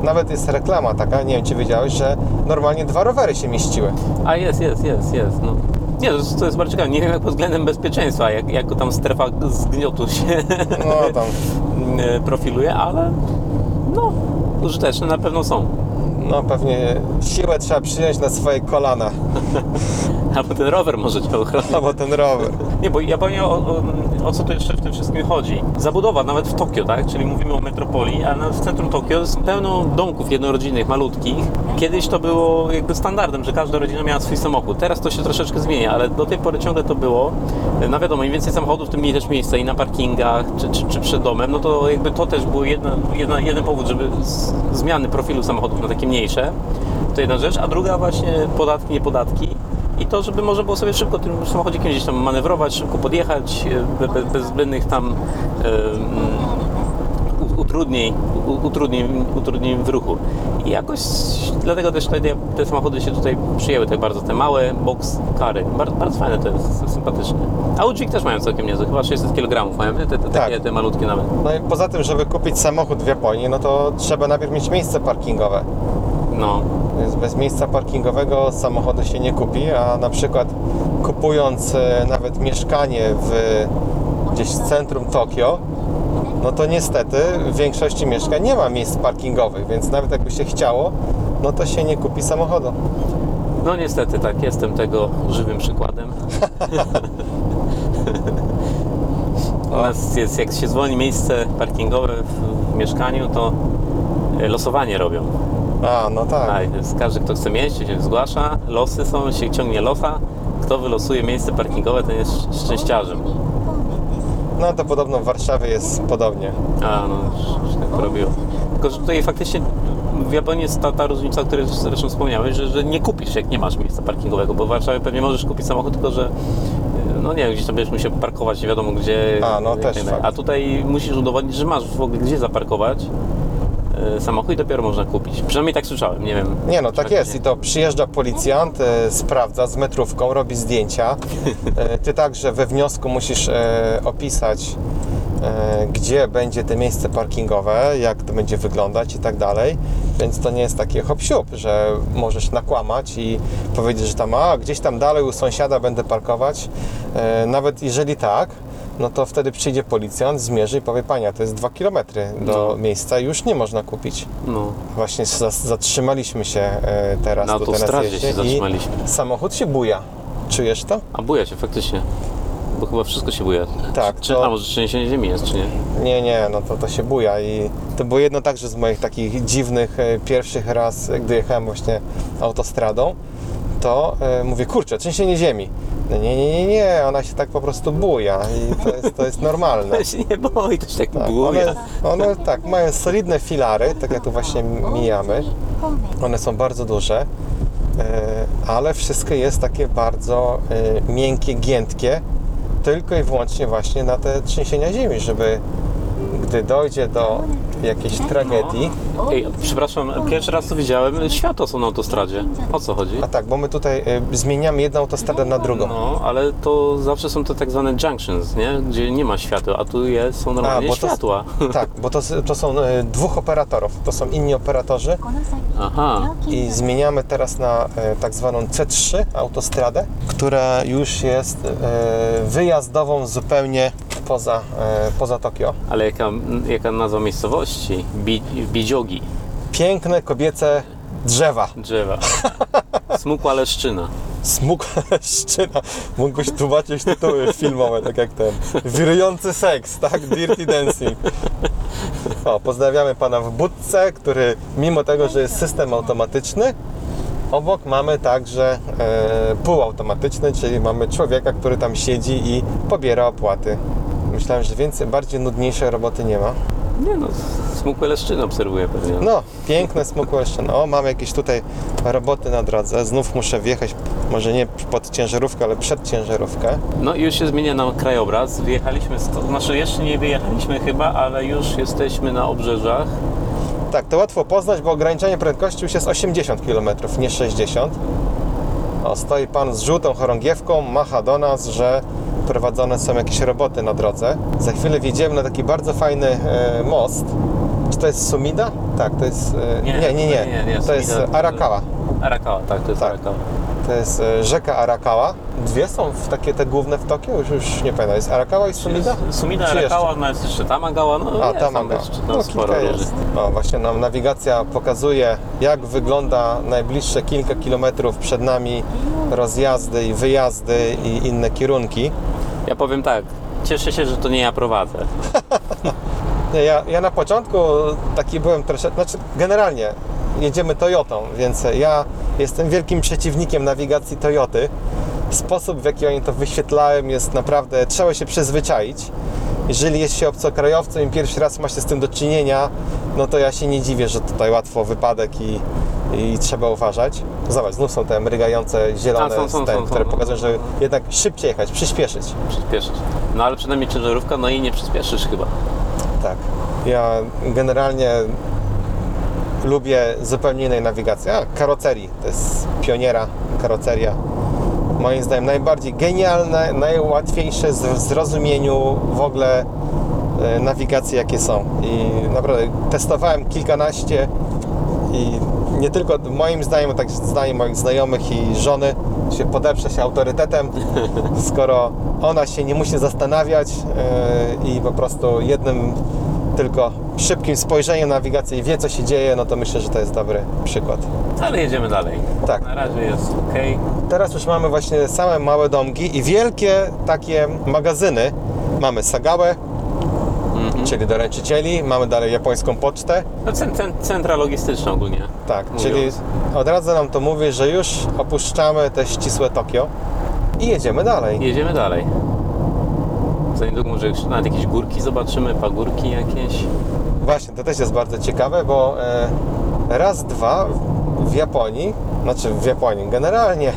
nawet jest reklama taka, nie wiem czy wiedziałeś, że normalnie dwa rowery się mieściły. A jest, jest, jest, jest. No. Nie, to jest, to jest bardzo ciekawe. Nie wiem jak pod względem bezpieczeństwa, jak, jak tam strefa zgniotu się No tam, *laughs* e, profiluje, ale no, użyteczne na pewno są. no pewnie siłę trzeba przyjąć na swoje kolana. *laughs* *laughs* Albo ten rower może cię ochronić. Albo ten rower. Nie, bo ja powiem o, o, o co tu jeszcze w tym wszystkim chodzi. Zabudowa nawet w Tokio, tak? Czyli mówimy o metropolii, a na- w centrum Tokio jest pełno domków jednorodzinnych, malutkich. Kiedyś to było jakby standardem, że każda rodzina miała swój samochód. Teraz to się troszeczkę zmienia, ale do tej pory ciągle to było. No wiadomo, im więcej samochodów, tym mniej też miejsca i na parkingach, czy, czy, czy przed domem. No to jakby to też był jedna, jedna, jeden powód, żeby z, zmiany profilu samochodów na takie mniejsze. To jedna rzecz, a druga właśnie podatki, nie podatki. I to, żeby można było sobie szybko tym samochodzikiem gdzieś tam manewrować, szybko podjechać, e, be- be- bez zbędnych tam em, u- utrudnień, utrudnień, utrudnień w ruchu. I jakoś dlatego też te, te samochody się tutaj przyjęły, tak bardzo te małe box kary. Bardzo, bardzo fajne to jest, sympatyczne. A też mają całkiem niezłe, chyba 600 kg mają, te, te, takie, Tak. te malutkie nawet. No i poza tym, żeby kupić samochód w Japonii, no to trzeba najpierw mieć miejsce parkingowe. No, Więc bez miejsca parkingowego samochodu się nie kupi, a na przykład kupując e, nawet mieszkanie w gdzieś w centrum Tokio, no to niestety w większości mieszkań nie ma miejsc parkingowych, więc nawet jakby się chciało, no to się nie kupi samochodu. no niestety tak, jestem tego żywym przykładem. *laughs* U nas jest, jak się zwolni miejsce parkingowe w, w mieszkaniu, to e, losowanie robią. A, no tak. Jest każdy, kto chce mieć, się zgłasza, losy są, się ciągnie losa. Kto wylosuje miejsce parkingowe, ten jest szczęściarzem. No to podobno w Warszawie jest podobnie. A, no, już tak porobiło. Tylko, że tutaj faktycznie w Japonii jest ta, ta różnica, o której zresztą wspomniałeś, że, że nie kupisz, jak nie masz miejsca parkingowego, bo w Warszawie pewnie możesz kupić samochód, tylko że no nie wiem, gdzieś tam będziesz musiał parkować, nie wiadomo gdzie. A, no też fakt. A tutaj musisz udowodnić, że masz w ogóle gdzie zaparkować samochód i dopiero można kupić. Przynajmniej tak słyszałem, nie wiem. Nie no, tak czy jest. I to przyjeżdża policjant, e, sprawdza z metrówką, robi zdjęcia. E, ty także we wniosku musisz e, opisać, e, gdzie będzie te miejsce parkingowe, jak to będzie wyglądać i tak dalej. Więc to nie jest takie hop że możesz nakłamać i powiedzieć, że tam, a gdzieś tam dalej u sąsiada będę parkować. E, nawet jeżeli tak, no to wtedy przyjdzie policjant, zmierzy i powie, panie, to jest 2 km do No. miejsca i już nie można kupić. No, Właśnie za- zatrzymaliśmy się e, teraz na autostradzie się zatrzymaliśmy. samochód się buja. Czujesz to? A buja się faktycznie. Bo chyba wszystko się buja. Tak, Czy, to- A może trzęsienie ziemi jest, czy nie? Nie, nie, no to, to się buja i to było jedno także z moich takich dziwnych e, pierwszych raz, gdy jechałem właśnie autostradą, to e, mówię, kurczę, trzęsienie ziemi. Nie, nie, nie, nie, ona się tak po prostu buja i to jest, to jest normalne. Ja się nie boi, to się tak, Tak, buja. one, one tak, mają solidne filary, tak jak tu właśnie mijamy. One są bardzo duże, e, ale wszystko jest takie bardzo e, miękkie, giętkie, tylko i wyłącznie właśnie na te trzęsienia ziemi, żeby gdy dojdzie do jakiejś tragedii, Ej, przepraszam, pierwszy raz to widziałem. Światła są na autostradzie. O co chodzi? a tak, bo my tutaj e, zmieniamy jedną autostradę na drugą. No, ale to zawsze są te tak zwane junctions, nie? Gdzie nie ma światła, a tu jest, są normalnie bo to- światła. *laughs* Tak, bo to, to są e, dwóch operatorów, to są inni operatorzy Aha. i zmieniamy teraz na e, tak zwaną C3 autostradę, która już jest e, wyjazdową zupełnie poza, e, poza Tokio. Ale jaka, jaka nazwa miejscowości? Bi, Bidziogi. Piękne kobiece drzewa. Drzewa. *laughs* Smukła leszczyna. Smuk szczyna. Mógłbyś tłumaczyć tytuły filmowe, tak jak ten. Wirujący seks, tak? Dirty Dancing. O, pozdrawiamy pana w budce, który mimo tego, że jest system automatyczny, obok mamy także e, półautomatyczny, czyli mamy człowieka, który tam siedzi i pobiera opłaty. Myślałem, że więcej, bardziej nudniejszej roboty nie ma. Nie no, smukłe leszczyny obserwuję pewnie. No, piękne smukłe szczyny. O, mamy jakieś tutaj roboty na drodze. Znów muszę wjechać, może nie pod ciężarówkę, ale przed ciężarówkę. No i już się zmienia nam krajobraz. Wyjechaliśmy, sto, znaczy jeszcze nie wyjechaliśmy chyba, ale już jesteśmy na obrzeżach. Tak, to łatwo poznać, bo ograniczenie prędkości już jest 80 km, nie 60. O, stoi pan z żółtą chorągiewką, macha do nas, że prowadzone są jakieś roboty na drodze. Za chwilę wjedziemy na taki bardzo fajny e, most. Czy to jest Sumida? Tak, to jest... E, nie, nie, nie. nie, to jest Arakawa. Arakawa, tak, to jest Tak. Arakawa. To jest e, rzeka Arakawa. Dwie są w takie te główne w Tokio, już, już nie pamiętam. Jest Arakawa i Sumida? Sumida, Czy jeszcze? Arakawa, no jest jeszcze Tamagawa, no A, tam Tamagawa. jeszcze No, tam sporo jest. No, właśnie nam nawigacja pokazuje, jak wygląda najbliższe kilka kilometrów przed nami rozjazdy i wyjazdy i inne kierunki. Ja powiem tak, cieszę się, że to nie ja prowadzę. *laughs* Ja, ja na początku taki byłem troszeczkę, znaczy generalnie jedziemy Toyotą, więc ja jestem wielkim przeciwnikiem nawigacji Toyoty. Sposób w jaki oni to wyświetlają jest naprawdę, trzeba się przyzwyczaić. Jeżeli jest się obcokrajowcem i pierwszy raz ma się z tym do czynienia, no to ja się nie dziwię, że tutaj łatwo wypadek i, i trzeba uważać. Zobacz, znów są te mrygające zielone, A, są, są, ten, są, są, które no. pokazują, że jednak szybciej jechać, przyspieszyć. Przyspieszyć. No ale przynajmniej ciężarówka, no i nie przyspieszysz chyba. Tak. Ja generalnie lubię zupełnie innej nawigacji. A, karocerii. To jest pioniera karoceria. Moim zdaniem najbardziej genialne, najłatwiejsze w zrozumieniu w ogóle e, nawigacji, jakie są. I naprawdę testowałem kilkanaście i nie tylko moim zdaniem, tak zdaniem moich znajomych i żony się podeprze się autorytetem, *laughs* skoro ona się nie musi zastanawiać e, i po prostu jednym tylko szybkim spojrzeniem na nawigację i wie co się dzieje, no to myślę, że to jest dobry przykład. Ale jedziemy dalej. Tak. Na razie jest ok. Teraz już mamy właśnie same małe domki i wielkie takie magazyny. Mamy Sagałę, czyli doręczycieli, mamy dalej japońską pocztę. No, cen, cen, centra logistyczna ogólnie. Tak, Mówiąc. czyli od razu nam to mówi, że już opuszczamy te ścisłe Tokio i jedziemy dalej. Jedziemy dalej. Za niedługo może nawet jakieś górki zobaczymy, pagórki jakieś. Właśnie, to też jest bardzo ciekawe, bo e, raz, dwa w Japonii, znaczy w Japonii, generalnie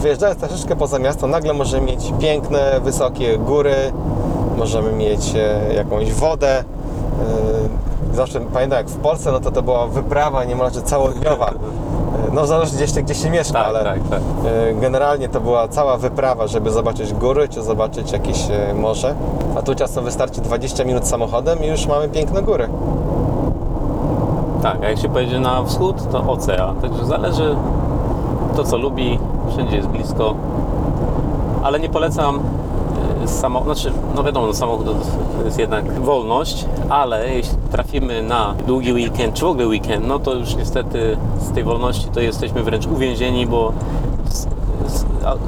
wyjeżdżając troszeczkę poza miasto, nagle możemy mieć piękne, wysokie góry, możemy mieć e, jakąś wodę. E, zawsze pamiętam, jak w Polsce, no to to była wyprawa niemalże całodniowa. No zależy gdzieś, gdzie się mieszka, Tak, ale tak, tak. e, generalnie to była cała wyprawa, żeby zobaczyć góry, czy zobaczyć jakieś e, morze. A tu czasem wystarczy 20 minut samochodem i już mamy piękne góry. Tak, a jak się pojedzie na wschód, to ocean. Także zależy to, co lubi. Wszędzie jest blisko. Ale nie polecam samo, znaczy, no wiadomo, no samochód to jest jednak wolność, ale jeśli trafimy na długi weekend, czy w ogóle weekend, no to już niestety z tej wolności to jesteśmy wręcz uwięzieni, bo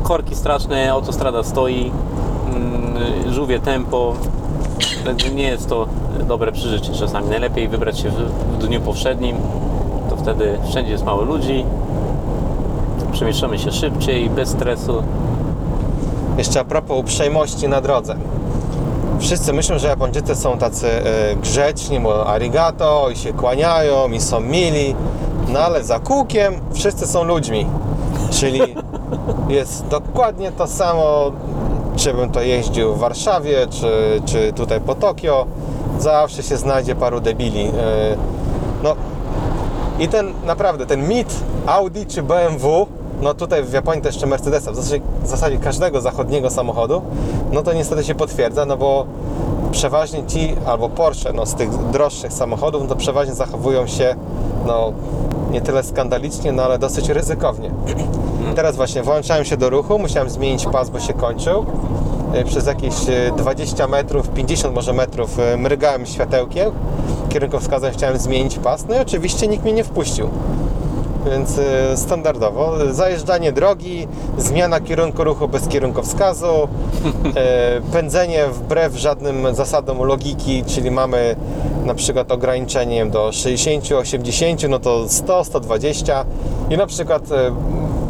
korki straszne, autostrada stoi, mm, żółwie tempo, Także nie jest to dobre przeżycie czasami. Najlepiej wybrać się w dniu powszednim, to wtedy wszędzie jest mało ludzi, przemieszczamy się szybciej, bez stresu. Jeszcze a propos uprzejmości na drodze. Wszyscy myślą, że Japończycy są tacy e, grzeczni, bo arigato i się kłaniają i są mili, no ale za kółkiem wszyscy są ludźmi. Czyli *laughs* jest dokładnie to samo, czy bym to jeździł w Warszawie, czy, czy tutaj po Tokio. Zawsze się znajdzie paru debili. E, No, i ten naprawdę, ten mit Audi czy BMW, no tutaj w Japonii to jeszcze Mercedesa, w zasadzie, w zasadzie każdego zachodniego samochodu, no to niestety się potwierdza, no bo przeważnie ci, albo Porsche, no z tych droższych samochodów, no to przeważnie zachowują się, no nie tyle skandalicznie, no ale dosyć ryzykownie. Teraz właśnie włączałem się do ruchu, musiałem zmienić pas, bo się kończył. E, Przez jakieś e, 20 metrów, 50 może metrów e, mrygałem światełkiem, kierunkowskazem chciałem zmienić pas, no i oczywiście nikt mnie nie wpuścił. Więc e, standardowo zajeżdżanie drogi, zmiana kierunku ruchu bez kierunkowskazu, e, *laughs* pędzenie wbrew żadnym zasadom logiki, czyli mamy na przykład ograniczenie do 60, 80, no to 100, 120 i na przykład e,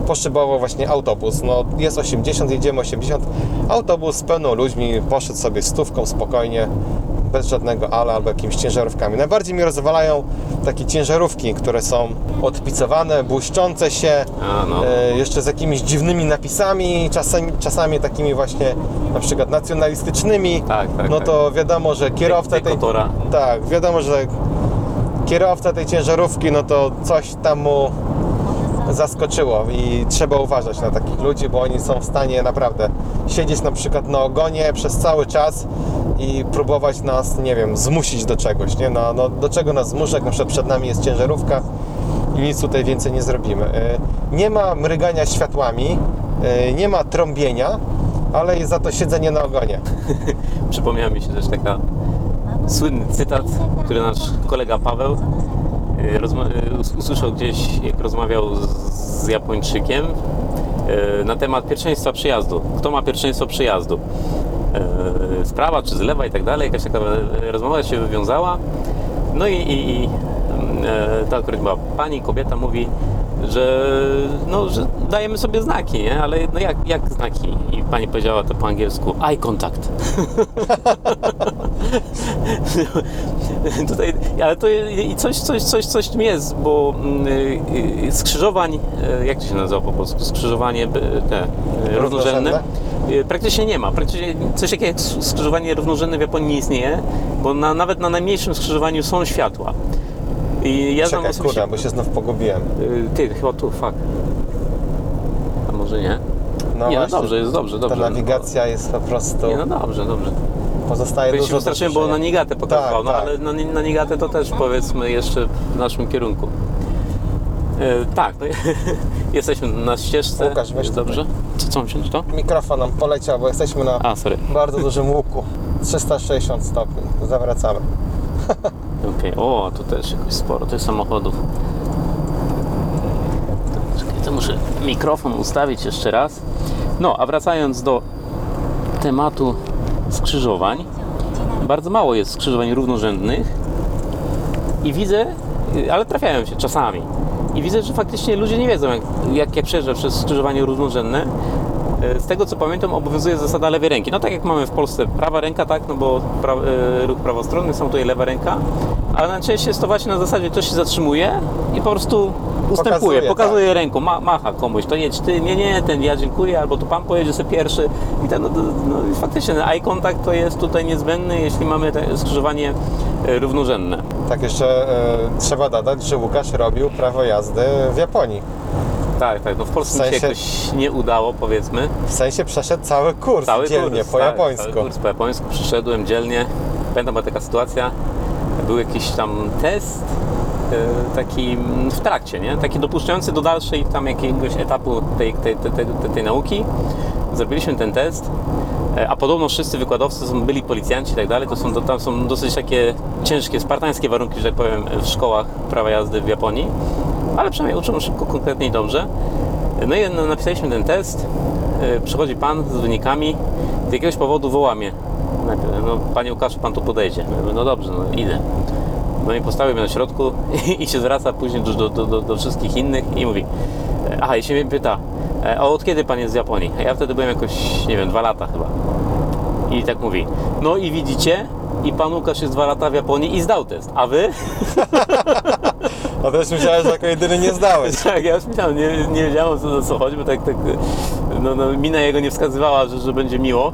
poszybował właśnie autobus. No jest 80, jedziemy 80. Autobus z pełną ludźmi poszedł sobie stówką spokojnie, bez żadnego ale albo jakimiś ciężarówkami. Najbardziej mi rozwalają takie ciężarówki, które są odpicowane, błyszczące się, A, no. e, jeszcze z jakimiś dziwnymi napisami, czasami, czasami takimi właśnie na przykład nacjonalistycznymi. Tak, tak, no tak. to wiadomo, że kierowca tej, tak, wiadomo, że kierowca tej ciężarówki, no to coś tam mu zaskoczyło i trzeba uważać na takich ludzi, bo oni są w stanie naprawdę siedzieć na przykład na ogonie przez cały czas i próbować nas, nie wiem, zmusić do czegoś, nie? No, no do czego nas zmusza, jak na przykład przed nami jest ciężarówka i nic tutaj więcej nie zrobimy. E, Nie ma mrygania światłami, e, nie ma trąbienia, ale jest za to siedzenie na ogonie. *laughs* Przypomniała mi się też taka słynny cytat, który nasz kolega Paweł us- usłyszał gdzieś, jak rozmawiał z, Japończykiem na temat pierwszeństwa przyjazdu. Kto ma pierwszeństwo przyjazdu? Y, Z prawa czy z lewa i tak dalej. Jakaś taka y, rozmowa się wywiązała. No i, i, i e, ta akurat była pani, kobieta mówi, że, no, że dajemy sobie znaki, nie? ale no jak, jak znaki? I pani powiedziała to po angielsku eye contact. *laughs* Tutaj, ale to i coś, coś, coś, coś tym jest, bo mm, y, y, skrzyżowań, y, jak to się nazywa po polsku, skrzyżowanie te, równorzędne, y, praktycznie nie ma. Praktycznie coś takiego jak skrzyżowanie równorzędne w Japonii nie istnieje, bo na, nawet na najmniejszym skrzyżowaniu są światła. I ja Czekaj, osobiście... bo się znów pogubiłem. Y, Ty, chyba tu, fuck. A może nie? No nie, no właśnie, dobrze, jest dobrze, dobrze. Ta nawigacja jest po prostu... Nie, no dobrze, dobrze. Pozostaje się dużo do wystraszyłem, bo na. Nigatę pokazywał, Tak, no tak. ale na, na Nigatę to też powiedzmy jeszcze w naszym kierunku. E, tak, no, *laughs* jesteśmy na ścieżce. Łukasz, weź dobrze? Co, co mam wziąć to? Mikrofon nam poleciał, bo jesteśmy na A, bardzo dużym łuku. 360 stopni. Zawracamy. *laughs* Okej, o, tu też jakoś sporo tych samochodów. Czekaj, to muszę mikrofon ustawić jeszcze raz. No, a wracając do tematu skrzyżowań. Bardzo mało jest skrzyżowań równorzędnych i widzę, y, ale trafiają się czasami. I widzę, że faktycznie ludzie nie wiedzą, jak, jak, jak przejeżdża przez skrzyżowanie równorzędne. E, Z tego co pamiętam, obowiązuje zasada lewej ręki. No tak jak mamy w Polsce prawa ręka, tak, no bo pra, e, ruch prawostronny, są tutaj lewa ręka, ale najczęściej jest to właśnie na zasadzie ktoś się zatrzymuje i po prostu ustępuje, Pokazuje, pokazuje, tak. ręką, ma, macha komuś, to jedź ty, nie, nie, ten ja dziękuję, albo to pan pojedzie sobie pierwszy. I ten, no, no, i faktycznie ten eye contact to jest tutaj niezbędny, jeśli mamy skrzyżowanie e, równorzędne. Tak jeszcze e, trzeba dodać, że Łukasz robił prawo jazdy w Japonii. Tak, tak, no w Polsce W mi się sensie- jakoś nie udało, powiedzmy. W sensie przeszedł cały kurs Cały dzielnie kurs, po tak, japońsku. Cały kurs po japońsku przyszedłem dzielnie. Pamiętam, była taka sytuacja, był jakiś tam test e, taki mm, w trakcie, nie? Taki dopuszczający do dalszej tam jakiegoś etapu tej, tej, tej, tej, tej nauki. Zrobiliśmy ten test, e, a podobno wszyscy wykładowcy są byli policjanci i tak dalej, to są, to tam są dosyć takie ciężkie, spartańskie warunki, że tak powiem, w szkołach prawa jazdy w Japonii, ale przynajmniej uczą szybko, konkretnie i dobrze. No i napisaliśmy ten test, e, przychodzi pan z wynikami, z jakiegoś powodu woła mnie. No, panie Łukaszu, pan tu podejdzie. No dobrze, no idę. No i postawił mnie na środku *laughs* i się zwraca później do, do, do, do wszystkich innych i mówi, e, aha, i się mnie pyta, e, od kiedy pan jest z Japonii? A ja wtedy byłem jakoś, nie wiem, dwa lata chyba. I tak mówi, no i widzicie, i pan Łukasz jest dwa lata w Japonii i zdał test, a wy? *laughs* A też myślałem, że jako jedyny nie zdałeś. *laughs* Tak, ja już myślałem, nie, nie wiedziałem co, co chodzi, bo tak, tak no, no, mina jego nie wskazywała, że, że będzie miło.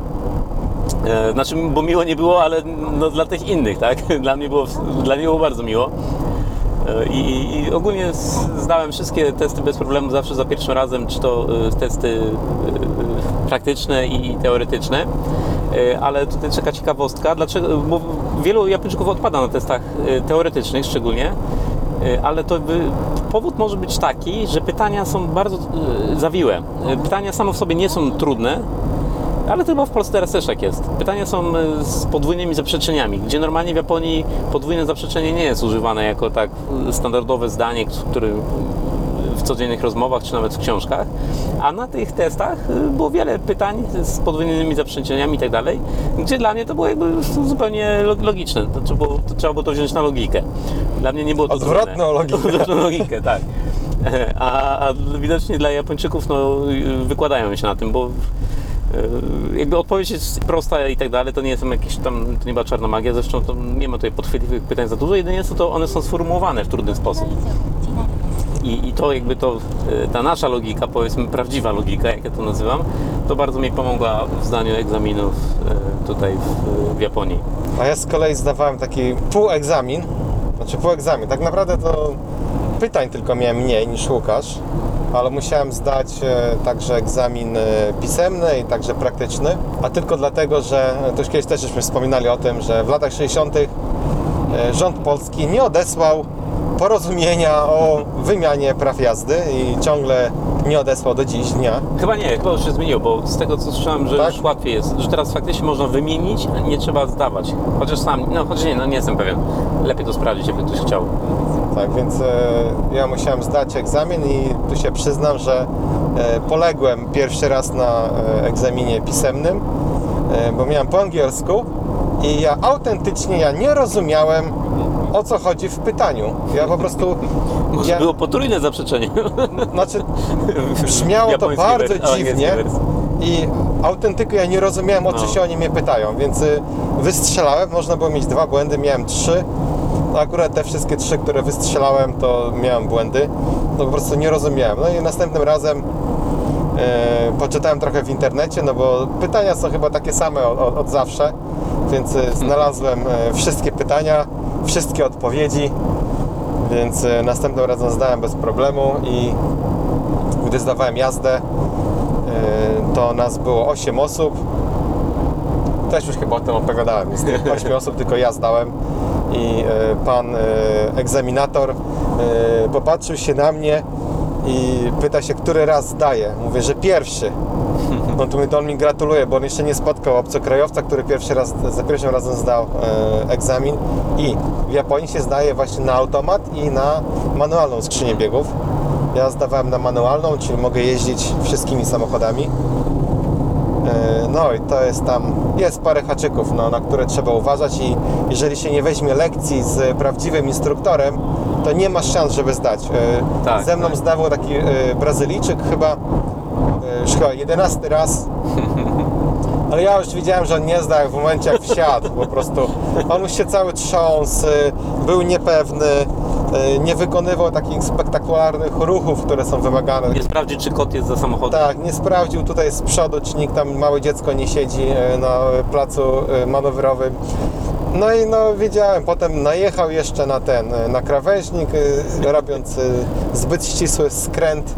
E, znaczy, bo miło nie było, ale no, dla tych innych, tak? *laughs* Dla mnie było, dla mnie było bardzo miło. E, I, I ogólnie zdałem wszystkie testy bez problemu, zawsze za pierwszym razem, czy to e, testy praktyczne i teoretyczne. Ale tutaj czeka ciekawostka, dlaczego, bo wielu Japończyków odpada na testach teoretycznych szczególnie, ale to powód może być taki, że pytania są bardzo e, zawiłe. E, Pytania same w sobie nie są trudne, ale to chyba w Polsce teraz też tak jest. Pytania są z podwójnymi zaprzeczeniami, gdzie normalnie w Japonii podwójne zaprzeczenie nie jest używane jako tak standardowe zdanie, które w codziennych rozmowach czy nawet w książkach. A na tych testach e, było wiele pytań z podwójnymi zaprzeczeniami i tak dalej, gdzie dla mnie to było jakby zupełnie lo- logiczne. To trzeba, było, to trzeba było to wziąć na logikę. Dla mnie nie było to Odwrotną trudne. logikę. *laughs* Odwrotną logikę, tak. *laughs* A, a widocznie dla Japończyków no, wykładają się na tym, bo e, jakby odpowiedź jest prosta i tak dalej, to nie jest tam jakieś tam, to nie była czarna magia, zresztą to nie ma tutaj podchwytliwych pytań za dużo, jedynie co to one są sformułowane w trudny sposób. I, I to jakby to, e, ta nasza logika, powiedzmy prawdziwa logika, jak ja to nazywam, to bardzo mi pomogła w zdaniu egzaminów e, tutaj w, w Japonii. A ja z kolei zdawałem taki półegzamin. Znaczy półegzamin. Tak naprawdę to pytań tylko miałem mniej niż Łukasz, ale musiałem zdać e, także egzamin e, pisemny i także praktyczny. A tylko dlatego, że to już kiedyś też żeśmy wspominali o tym, że w latach 60. e, rząd polski nie odesłał porozumienia o wymianie praw jazdy i ciągle nie odesłał do dziś dnia. Chyba nie, chyba już się zmieniło, bo z tego co słyszałem, że Tak? już łatwiej jest, że teraz faktycznie można wymienić, a nie trzeba zdawać. Chociaż sam, no chociaż nie, no nie jestem pewien. Lepiej to sprawdzić, jakby ktoś chciał. Tak, więc e, ja musiałem zdać egzamin i tu się przyznam, że e, poległem pierwszy raz na e, egzaminie pisemnym, e, bo miałem po angielsku i ja autentycznie ja nie rozumiałem o co chodzi w pytaniu. Ja po prostu Może ja, było potrójne zaprzeczenie. znaczy brzmiało to bardzo dziwnie i autentyku ja nie rozumiałem o co No. się oni mnie pytają, więc y, wystrzelałem, można było mieć dwa błędy, miałem trzy. No akurat te wszystkie trzy, które wystrzelałem, to miałem błędy. No po prostu nie rozumiałem. No i następnym razem e, poczytałem trochę w internecie, no bo pytania są chyba takie same od, od, od zawsze, więc e, znalazłem e, wszystkie pytania, wszystkie odpowiedzi, więc e, następnym razem zdałem bez problemu i gdy zdawałem jazdę, e, to nas było 8 osób. Też już chyba o tym opowiadałem. Z tych 8 osób tylko ja zdałem i e, pan egzaminator popatrzył się na mnie i pyta się, który raz zdaję. Mówię, że pierwszy. No to mi mi gratuluje, bo on jeszcze nie spotkał obcokrajowca, który pierwszy raz, za pierwszym razem zdał e, egzamin i w Japonii się zdaje właśnie na automat i na manualną skrzynię biegów. Ja zdawałem na manualną, czyli mogę jeździć wszystkimi samochodami. E, No i to jest tam, jest parę haczyków, no, na które trzeba uważać i jeżeli się nie weźmie lekcji z prawdziwym instruktorem, to nie ma szans, żeby zdać. E, Tak, Ze mną tak. zdawał taki e, Brazylijczyk chyba, już chyba 11 raz, *laughs* ale ja już widziałem, że on nie zdał w momencie jak wsiadł, po prostu on już się cały trząsł, był niepewny, y, nie wykonywał takich spektakularnych ruchów, które są wymagane. Nie sprawdzi, czy kot jest za samochodem. Tak, nie sprawdził tutaj z przodu, czy nikt tam, małe dziecko nie siedzi e, na placu e, manewrowym. No i no wiedziałem, potem najechał jeszcze na ten, e, na krawężnik, e, robiąc e, zbyt ścisły skręt.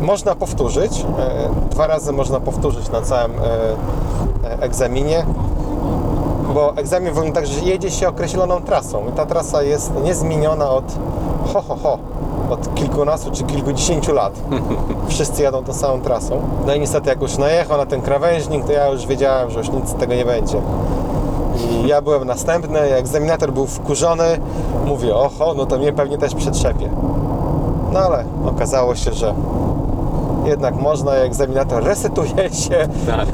Można powtórzyć, e, dwa razy można powtórzyć na całym e, e, egzaminie, bo egzamin wygląda tak, że jedzie się określoną trasą i ta trasa jest niezmieniona od ho, ho, ho, od kilkunastu czy kilkudziesięciu lat *laughs* wszyscy jadą tą samą trasą. No i niestety jak już najechał na ten krawężnik, to ja już wiedziałem, że już nic z tego nie będzie. I ja byłem następny, egzaminator był wkurzony, mówię, oho, no to mnie pewnie też przetrzepie. No ale okazało się, że jednak można, egzaminator resetuje się tak. tak.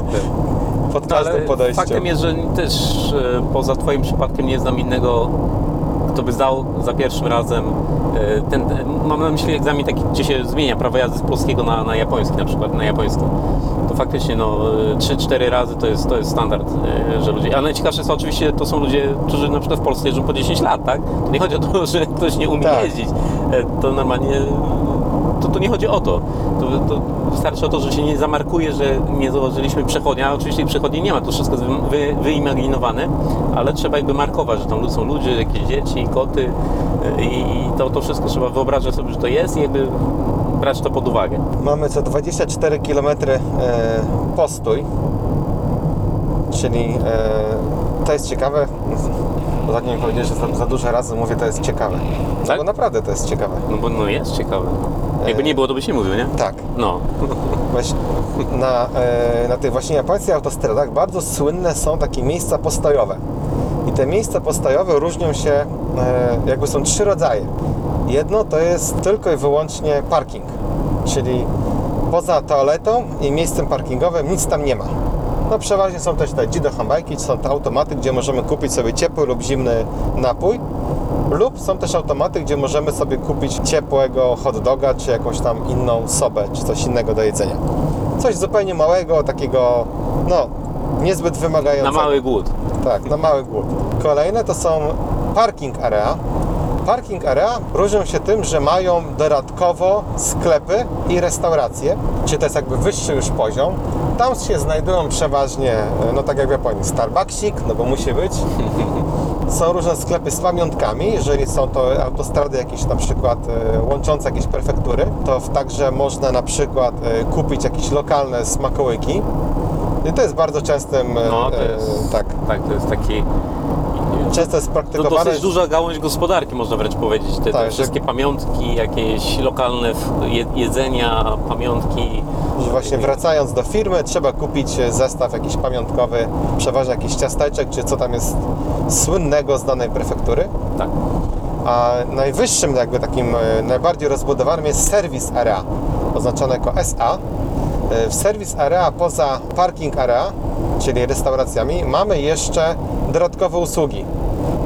pod No, ale każdym podejściem. faktem jest, że też e, poza Twoim przypadkiem nie znam innego, kto by zdał za pierwszym razem e, ten, e, mam na myśli egzamin taki, gdzie się zmienia prawo jazdy z polskiego na, na japoński, na przykład na japoński. To faktycznie no 3-4 razy to jest, to jest standard, że ludzie, a najciekawsze jest oczywiście, to są ludzie, którzy na przykład w Polsce jeżdżą po 10 lat, tak? To nie chodzi o to, *laughs* że ktoś nie umie Tak. jeździć. To normalnie to, to nie chodzi o to. to. To wystarczy o to, że się nie zamarkuje, że nie zauważyliśmy przechodnia. Oczywiście przechodni nie ma, to wszystko jest wy, wy, wyimaginowane, ale trzeba jakby markować, że tam są ludzie, jakieś dzieci, koty e, i to, to wszystko trzeba wyobrażać sobie, że to jest i jakby brać to pod uwagę. Mamy co 24 km e, postój, czyli e, to jest ciekawe. Ostatnio mi powiedzieli, że za, za dużo razy mówię, to jest ciekawe. No Tak? bo naprawdę to jest ciekawe. No bo no jest ciekawe. Jakby nie było, to byś nie mówił, nie? Tak. No. Właśnie na, e, na tych właśnie japońskich autostradach bardzo słynne są takie miejsca postojowe. I te miejsca postojowe różnią się, e, jakby są trzy rodzaje. Jedno to jest tylko i wyłącznie parking, czyli poza toaletą i miejscem parkingowym nic tam nie ma. No przeważnie są też te jido hambajki, są te automaty, gdzie możemy kupić sobie ciepły lub zimny napój. Lub są też automaty, gdzie możemy sobie kupić ciepłego hot doga, czy jakąś tam inną sobę, czy coś innego do jedzenia. Coś zupełnie małego, takiego, no, niezbyt Na wymagającego. mały głód. Tak, na mały głód. Kolejne to są parking area. Parking area różnią się tym, że mają dodatkowo sklepy i restauracje, czyli to jest jakby wyższy już poziom. Tam się znajdują przeważnie, no tak jak w Japonii, Starbucksik, no bo musi być. *laughs* Są różne sklepy z pamiątkami, jeżeli są to autostrady jakieś na przykład e, łączące jakieś prefektury, to także można na przykład e, kupić jakieś lokalne smakołyki. I to jest bardzo częstym, e, No, to jest- tak, Tak, to jest taki często jest to praktykowane. dosyć duża gałąź gospodarki, można wręcz powiedzieć. Te, Tak, te że- wszystkie pamiątki, jakieś lokalne jedzenia, pamiątki. że właśnie wracając do firmy trzeba kupić zestaw jakiś pamiątkowy, przeważnie jakiś ciasteczek, czy co tam jest słynnego z danej prefektury. Tak. A najwyższym jakby takim e, najbardziej rozbudowanym jest serwis area, oznaczony jako SA. E, W serwis area poza parking area, czyli restauracjami, mamy jeszcze dodatkowe usługi.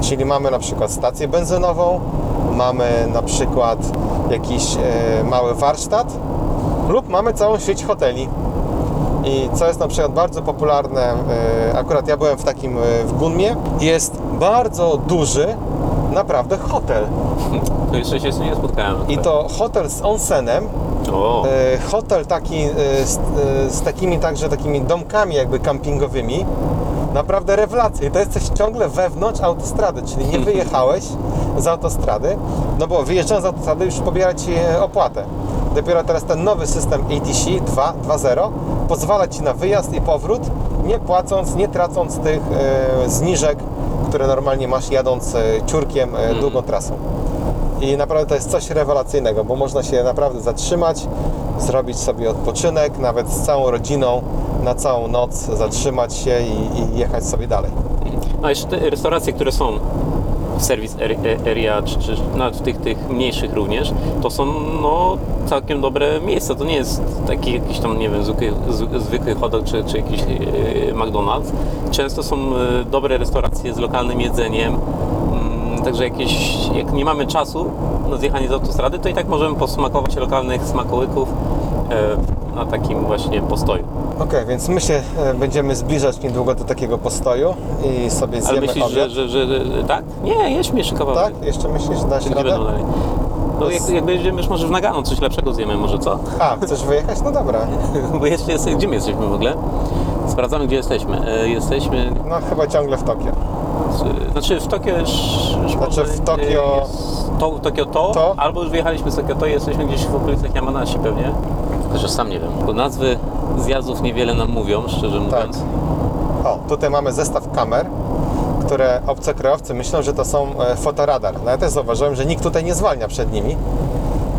Czyli mamy na przykład stację benzynową, mamy na przykład jakiś e, mały warsztat lub mamy całą sieć hoteli. I co jest na przykład bardzo popularne, e, akurat ja byłem w takim e, w Gunmie, jest bardzo duży naprawdę hotel. To jeszcze się z nie spotkałem. I to hotel z onsenem, O, hotel taki z, z takimi także takimi domkami jakby campingowymi. Naprawdę rewelacja. I to jest coś ciągle wewnątrz autostrady, czyli nie wyjechałeś z autostrady, no bo wyjeżdżając z autostrady już pobiera Ci e, opłatę. Dopiero teraz ten nowy system ATC 2 2.0 pozwala Ci na wyjazd i powrót, nie płacąc, nie tracąc tych e, zniżek, które normalnie masz jadąc e, ciurkiem e, długą trasą. I naprawdę to jest coś rewelacyjnego, bo można się naprawdę zatrzymać, zrobić sobie odpoczynek, nawet z całą rodziną na całą noc zatrzymać się i, i jechać sobie dalej. a jeszcze te restauracje, które są w serwis ar- area, czy, czy nawet w tych, tych mniejszych również, to są no, całkiem dobre miejsca. To nie jest taki jakiś tam, nie wiem, zwykły, zwykły hot dog czy, czy jakiś e, McDonald's. Często są e, dobre restauracje z lokalnym jedzeniem. Mm, Także jakieś, jak nie mamy czasu na zjechanie z autostrady, to i tak możemy posmakować lokalnych smakołyków e, takim właśnie postoju. Ok, więc my się e, będziemy zbliżać niedługo do takiego postoju i sobie Ale zjemy myślisz, że, obiad. że, że, że tak? Nie, jedźmy jeszcze kawałek. Tak? Jeszcze myślisz, że dasz Czy gdzie radę? dalej? No jak, jak będziemy może w Nagano coś lepszego zjemy, może co? A, chcesz wyjechać? No dobra. *laughs* Bo jeszcze jest, gdzie my jesteśmy w ogóle? Sprawdzamy gdzie jesteśmy. E, jesteśmy, No chyba ciągle w Tokio. znaczy w Tokio już... już Znaczy w Tokio- To, Tokio to, To? albo już wyjechaliśmy z Tokio to i jesteśmy gdzieś w okolicach Yamanashi pewnie. Chociaż sam nie wiem, bo nazwy zjazdów niewiele nam mówią, szczerze mówiąc. O, tutaj mamy zestaw kamer, które obcokrajowcy myślą, że to są e, fotoradar. No ja też zauważyłem, że nikt tutaj nie zwalnia przed nimi.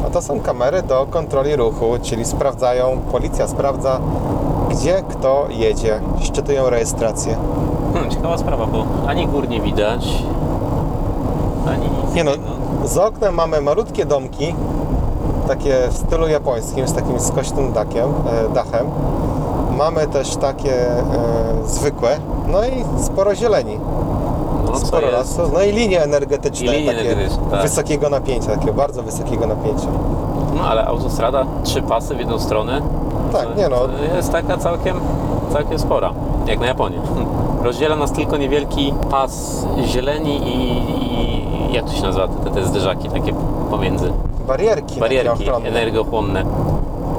A to są kamery do kontroli ruchu, czyli sprawdzają, policja sprawdza, gdzie kto jedzie, szczytują rejestrację. Hmm, ciekawa sprawa, bo ani gór nie widać, ani nic Nie no, za oknem mamy malutkie domki, takie w stylu japońskim, z takim skośnym dakiem, e, dachem. Mamy też takie e, zwykłe, no i sporo zieleni. No, sporo lasu, no i linie energetyczne, I linie takie energetyczne, tak. wysokiego napięcia, takiego bardzo wysokiego napięcia. No ale autostrada, trzy pasy w jedną stronę. Tak, to, nie no. Jest taka całkiem, całkiem spora, jak na Japonię. *laughs* Rozdziela nas tylko niewielki pas zieleni i, i jak to się nazywa, te, te zderzaki takie pomiędzy. Barierki, Barierki energochłonne.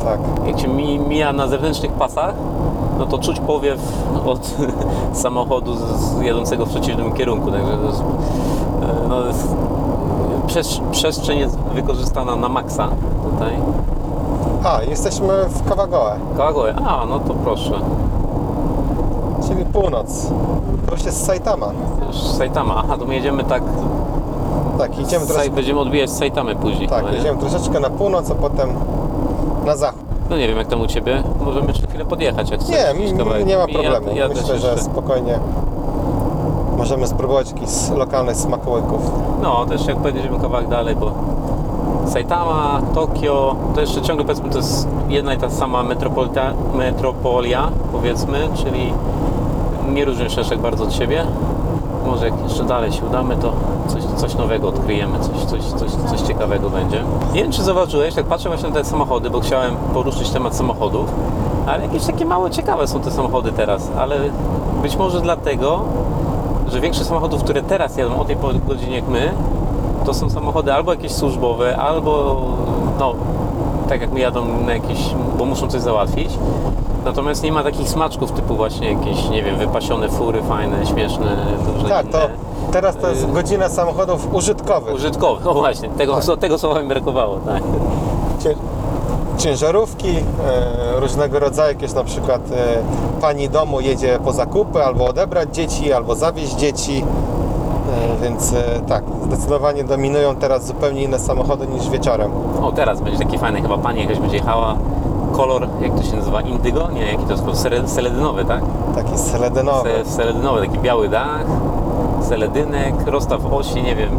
Tak. Jak się mi, mija na zewnętrznych pasach, no to czuć powiew od *laughs* samochodu z, z jadącego w przeciwnym kierunku. Także e, no, przestrzeń jest wykorzystana na maksa tutaj. A, jesteśmy w Kawagoe, Kawagoe. A, no to proszę. czyli północ. Już jest Saitama. Już Saitama. Aha, to my jedziemy tak. Tak, idziemy troszeczkę, będziemy odbijać z Saitamy później. tak, chyba, nie? jedziemy troszeczkę na północ, a potem na zachód. No nie wiem jak tam u Ciebie. Możemy jeszcze chwilę podjechać jak chcesz. Nie, jakiś m- kawałek. nie ma Ja- problemu. ja też Myślę, że jeszcze- spokojnie możemy spróbować jakichś lokalnych smakołyków. No, też jak pojedziemy kawałek dalej, bo Saitama, Tokio, to jeszcze ciągle powiedzmy to jest jedna i ta sama metropolita, metropolia, powiedzmy, czyli nie różnią się aż tak bardzo od siebie. Może jak jeszcze dalej się udamy, to coś, coś nowego odkryjemy, coś, coś, coś, coś ciekawego będzie. Nie wiem, czy zauważyłeś, tak patrzę właśnie na te samochody, bo chciałem poruszyć temat samochodów, ale jakieś takie małe ciekawe są te samochody teraz, ale być może dlatego, że większość samochodów, które teraz jadą o tej godzinie jak my, to są samochody albo jakieś służbowe, albo no, tak jak my jadą na jakieś, bo muszą coś załatwić. Natomiast nie ma takich smaczków typu właśnie jakieś, nie wiem, wypasione fury fajne, śmieszne, różne Tak, to inne. teraz to jest Y- godzina samochodów użytkowych. Użytkowe, no właśnie, tego, tego słowa mi brakowało, tak. Ciężarówki, e, różnego rodzaju, jakieś na przykład e, pani domu jedzie po zakupy, albo odebrać dzieci, albo zawieźć dzieci. E, Więc tak, zdecydowanie dominują teraz zupełnie inne samochody niż wieczorem. O, teraz będzie taki fajny, chyba pani jakaś będzie jechała. Kolor, jak to się nazywa? Indygo? Nie, jaki to jest kolor? Seledynowy, tak? Taki seledynowy. Se, seledynowy, taki biały dach, seledynek, rozstaw osi, nie wiem,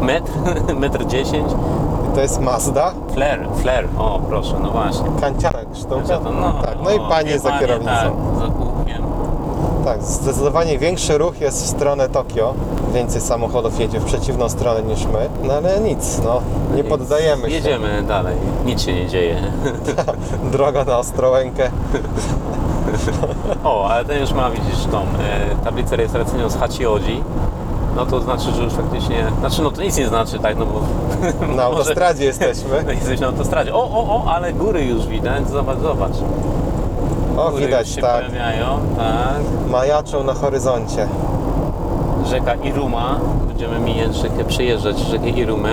metr, *laughs* metr dziesięć. I to jest Mazda, Flare, flare, o proszę, no właśnie. kanciarek sztuka. No, tak, no i panie za kierownicą. Tak. Tak, zdecydowanie większy ruch jest w stronę Tokio. Więcej samochodów jedzie w przeciwną stronę niż my. No ale nic, no, nie poddajemy się. Jedziemy dalej, nic się nie dzieje. *laughs* Droga na Ostrołękę. O, ale ten już ma, widzisz, tą e, tablicę rejestracyjną z Hachioji. No to znaczy, że już faktycznie, znaczy no to nic nie znaczy, tak, no bo Na *laughs* autostradzie jesteśmy. *laughs* No jesteś na autostradzie. O, o, o, ale góry już widać, zobacz, zobacz. O, Góry widać, już się tak. pojawiają, tak. Majaczą na horyzoncie. Rzeka Iruma, będziemy mijać rzekę, przejeżdżać rzekę Irumę.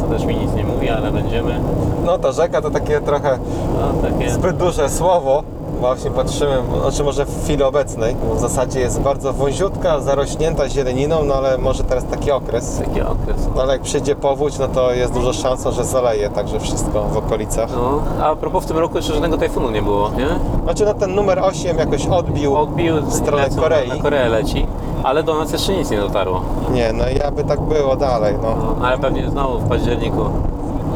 Co też mi nic nie mówi, ale będziemy. No to rzeka to takie trochę No takie. zbyt duże słowo. Właśnie patrzymy, znaczy może w chwili obecnej, bo w zasadzie jest bardzo wąziutka, zarośnięta zieleniną, no ale może teraz taki okres. Taki okres. No ale jak przyjdzie powódź, no to jest duża szansa, że zaleje także wszystko w okolicach. No, a propos w tym roku jeszcze żadnego tajfunu nie było, nie? Znaczy no ten numer 8 jakoś odbił. Odbił W stronę lecą, Korei. Na Koreę leci, ale do nas jeszcze nic nie dotarło. Nie, no i aby tak było dalej, no. No, ale pewnie znowu w październiku.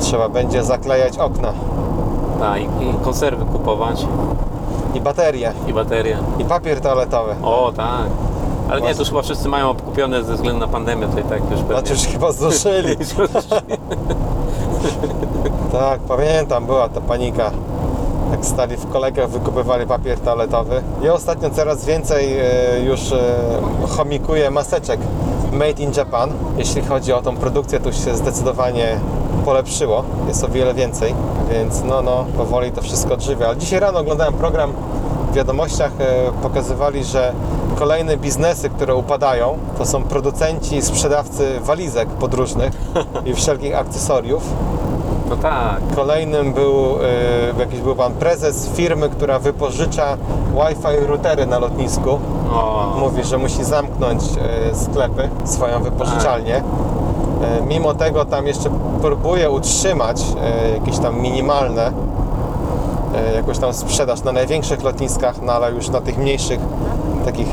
Trzeba będzie zaklejać okna Tak, i konserwy kupować i baterie i baterie. i papier toaletowy. O, tak. Ale nie, to już chyba wszyscy mają kupione ze względu na pandemię, tutaj tak już pewnie. Znaczy już chyba zduszyli. *laughs* Tak, pamiętam, była ta panika. Jak stali w kolejkach, wykupywali papier toaletowy. Ja ostatnio coraz więcej e, już e, chomikuję maseczek made in Japan. Jeśli chodzi o tą produkcję, to się zdecydowanie polepszyło. Jest o wiele więcej, więc no, no, powoli to wszystko odżywia. Ale dzisiaj rano oglądałem program wiadomościach, e, pokazywali, że kolejne biznesy, które upadają, to są producenci, sprzedawcy walizek podróżnych *laughs* i wszelkich akcesoriów. No tak. Kolejnym był y, jakiś był pan prezes firmy, która wypożycza Wi-Fi routery na lotnisku. O, Mówi, że musi zamknąć y, sklepy, swoją wypożyczalnię. Y, mimo tego tam jeszcze próbuje utrzymać jakieś tam minimalne jakąś tam sprzedaż na największych lotniskach, no ale już na tych mniejszych, takich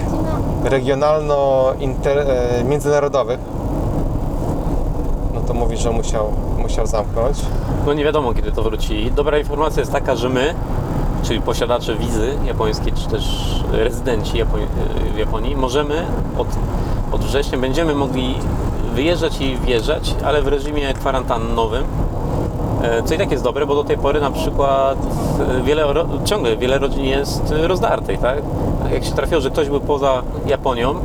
regionalno-międzynarodowych, no to mówi, że musiał, musiał zamknąć. no nie wiadomo kiedy to wróci. Dobra informacja jest taka, że my, czyli posiadacze wizy japońskiej, czy też rezydenci Japoń- w Japonii, możemy od, od września będziemy mogli wyjeżdżać i wjeżdżać, ale w reżimie kwarantannowym. E, Co i tak jest dobre, bo do tej pory na przykład e, wiele, ciągle wiele rodzin jest e, rozdartych, tak? Jak się trafiło, że ktoś był poza Japonią,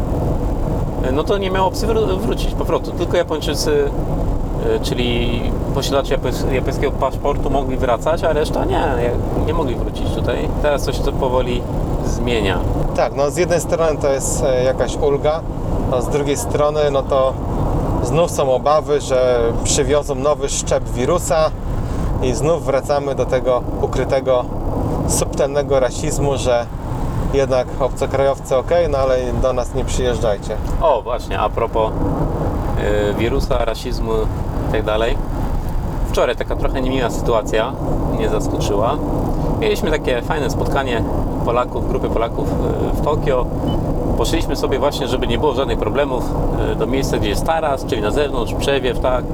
no to nie miał opcji wró- wrócić po prostu. Tylko Japończycy, czyli posiadacze japońs- japońskiego paszportu mogli wracać, a reszta nie, nie mogli wrócić tutaj. Teraz coś to powoli zmienia. Tak, no z jednej strony to jest jakaś ulga, a z drugiej strony no to znów są obawy, że przywiozą nowy szczep wirusa i znów wracamy do tego ukrytego, subtelnego rasizmu, że jednak obcokrajowcy ok, no ale do nas nie przyjeżdżajcie. O, właśnie, a propos y, wirusa, rasizmu i tak dalej. Wczoraj taka trochę niemiła sytuacja mnie zaskoczyła. Mieliśmy takie fajne spotkanie Polaków, grupy Polaków y, w Tokio. Poszliśmy sobie właśnie, żeby nie było żadnych problemów, y, do miejsca, gdzie jest taras, czyli na zewnątrz, przewiew, tak,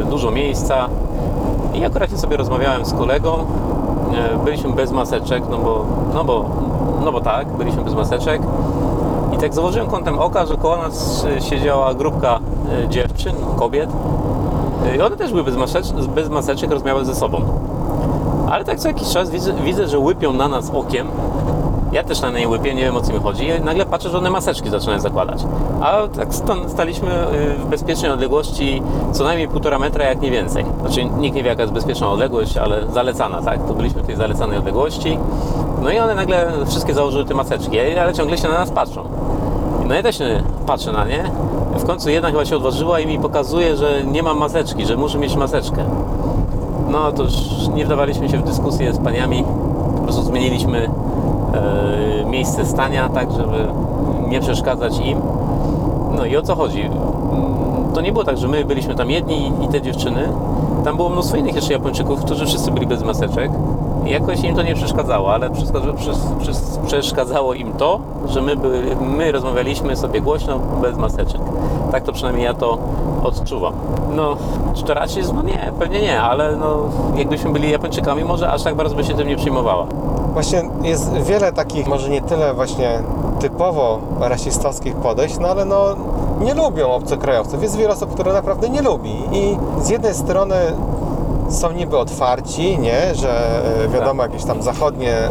y, dużo miejsca. I akurat sobie rozmawiałem z kolegą. y, Byliśmy bez maseczek, no bo, no bo, no bo tak, byliśmy bez maseczek. I tak zauważyłem kątem oka, że koło nas siedziała grupka y, dziewczyn, kobiet. Y, I one też były bez, maseczek, bez maseczek, rozmawiały ze sobą. Ale tak co jakiś czas widzę, widzę, że łypią na nas okiem. Ja też na niej łypię, nie wiem o co mi chodzi. I nagle patrzę, że one maseczki zaczynają zakładać. A tak sta- staliśmy y, w bezpiecznej odległości co najmniej półtora metra, jak nie więcej. Znaczy nikt nie wie jaka jest bezpieczna odległość, ale zalecana, tak? To byliśmy w tej zalecanej odległości. No i one nagle wszystkie założyły te maseczki, ale ciągle się na nas patrzą. No ja też się patrzę na nie. W końcu jedna chyba się odważyła i mi pokazuje, że nie mam maseczki, że muszę mieć maseczkę. No to już nie wdawaliśmy się w dyskusję z paniami, po prostu zmieniliśmy miejsce stania, tak żeby nie przeszkadzać im. No i o co chodzi? Mm, To nie było tak, że my byliśmy tam jedni i te dziewczyny. Tam było mnóstwo innych jeszcze Japończyków, którzy wszyscy byli bez maseczek. Jakoś im to nie przeszkadzało, ale przeszkadzało, przesz- przesz- przeszkadzało im to, że my, byli, my rozmawialiśmy sobie głośno, bez maseczek. Tak to przynajmniej ja to odczuwam. No, czy to rasizm? No nie, pewnie nie, ale no, jakbyśmy byli Japończykami, może aż tak bardzo by się tym nie przejmowała. Właśnie jest wiele takich, może nie tyle właśnie typowo rasistowskich podejść, no ale no nie lubią obcokrajowców. Jest wiele osób, które naprawdę nie lubi i z jednej strony są niby otwarci, nie, że e, wiadomo jakieś tam zachodnie e,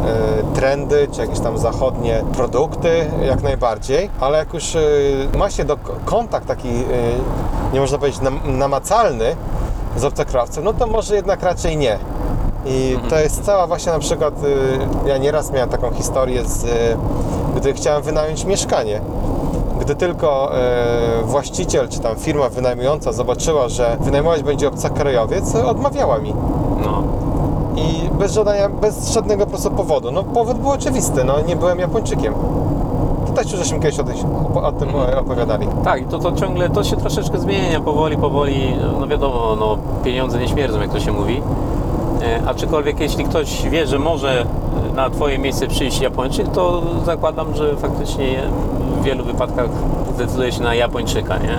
trendy, czy jakieś tam zachodnie produkty, jak najbardziej, ale jak już e, ma się do kontakt taki, nie można powiedzieć nam, namacalny z obcokrajowcem, no to może jednak raczej nie. I to jest cała właśnie na przykład, y, ja nieraz miałem taką historię, z, y, gdy chciałem wynająć mieszkanie. Gdy tylko y, właściciel czy tam firma wynajmująca zobaczyła, że wynajmować będzie obcokrajowiec, odmawiała mi. No, I bez, żadania, bez żadnego po prostu powodu. No powód był oczywisty, no nie byłem Japończykiem. To też już żeśmy kiedyś o, tej, o, tym e, opowiadali. Tak, to, to ciągle, to się troszeczkę zmienia, powoli, powoli, no wiadomo, no pieniądze nie śmierdzą, jak to się mówi. E, Aczkolwiek jeśli ktoś wie, że może na Twoje miejsce przyjść Japończyk, to zakładam, że faktycznie w wielu wypadkach zdecyduje się na Japończyka, nie?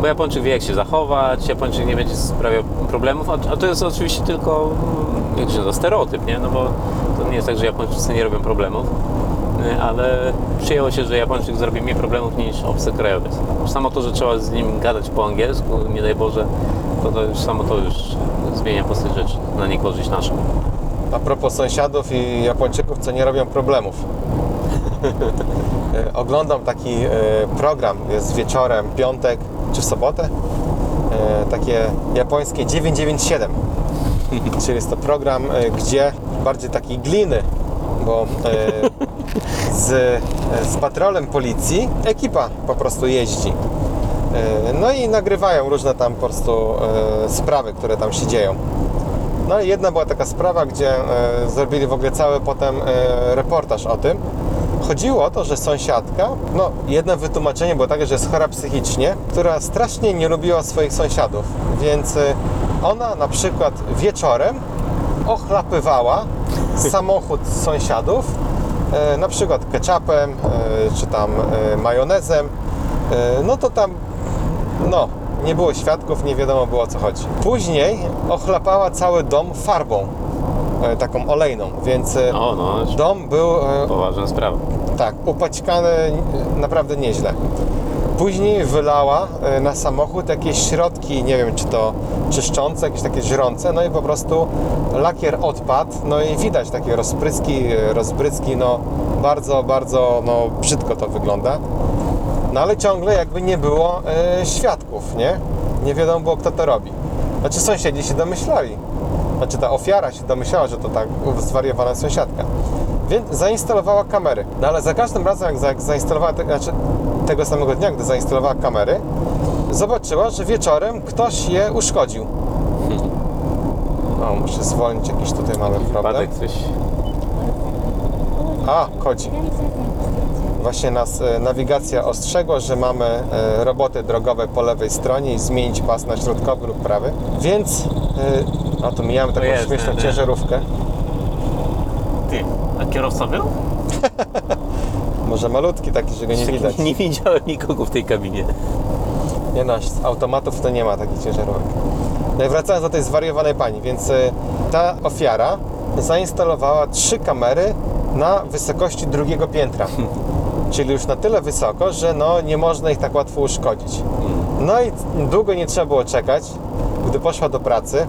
Bo Japończyk wie, jak się zachować, Japończyk nie będzie sprawiał problemów, a, to jest oczywiście tylko, mm, jak się stereotyp, nie? No bo to nie jest tak, że Japończycy nie robią problemów, ale przyjęło się, że Japończyk zrobi mniej problemów niż obcokrajowiec. Samo to, że trzeba z nim gadać po angielsku, nie daj Boże, to, to już samo to już zmienia postać rzeczy na niekorzyść naszą. A propos sąsiadów i Japończyków, co nie robią problemów. *laughs* E, Oglądam taki e, program, jest wieczorem, piątek czy w sobotę, e, takie japońskie 997. *laughs* Czyli jest to program, gdzie bardziej takiej gliny, bo *laughs* z, z patrolem policji ekipa po prostu jeździ. E, No i nagrywają różne tam po prostu e, sprawy, które tam się dzieją. No i jedna była taka sprawa, gdzie e, zrobili w ogóle cały potem reportaż o tym. Chodziło o to, że sąsiadka, no jedno wytłumaczenie było takie, że jest chora psychicznie, która strasznie nie lubiła swoich sąsiadów, więc ona na przykład wieczorem ochlapywała *laughs* samochód sąsiadów, na przykład ketchupem, czy tam majonezem, no to tam no, nie było świadków, nie wiadomo było o co chodzi. Później ochlapała cały dom farbą, e, taką olejną, więc e, O, no, dom był e, poważna sprawa. tak, upaćkany e, naprawdę nieźle. Później wylała e, na samochód jakieś środki, nie wiem czy to czyszczące, jakieś takie żrące, no i po prostu lakier odpadł, no i widać takie rozpryski, e, no bardzo, bardzo no, brzydko to wygląda. No ale ciągle jakby nie było e, świadków, nie? Nie wiadomo było kto to robi. Znaczy sąsiedzi się domyślali. Znaczy ta ofiara się domyślała, że to tak zwariowana sąsiadka. Więc zainstalowała kamery. No ale za każdym razem jak, za, jak zainstalowała, te, znaczy tego samego dnia, gdy zainstalowała kamery, zobaczyła, że wieczorem ktoś je uszkodził. O, muszę zwolnić, jakiś tutaj mamy problem. Wypadek coś... A, kodzi. Właśnie nas e, nawigacja ostrzegła, że mamy e, roboty drogowe po lewej stronie i zmienić pas na środkowy lub prawy. Więc, e, a tu mijamy taką jest, śmieszną nie, ciężarówkę. Ty, a kierowca był? *laughs* Może malutki taki, że go nie widać. Nie widziałem nikogo w tej kabinie. Nie no, z automatów to nie ma takich ciężarówek. No i wracając do tej zwariowanej pani, więc ta ofiara zainstalowała trzy kamery na wysokości drugiego piętra. *laughs* Czyli już na tyle wysoko, że no, nie można ich tak łatwo uszkodzić. No i długo nie trzeba było czekać, gdy poszła do pracy.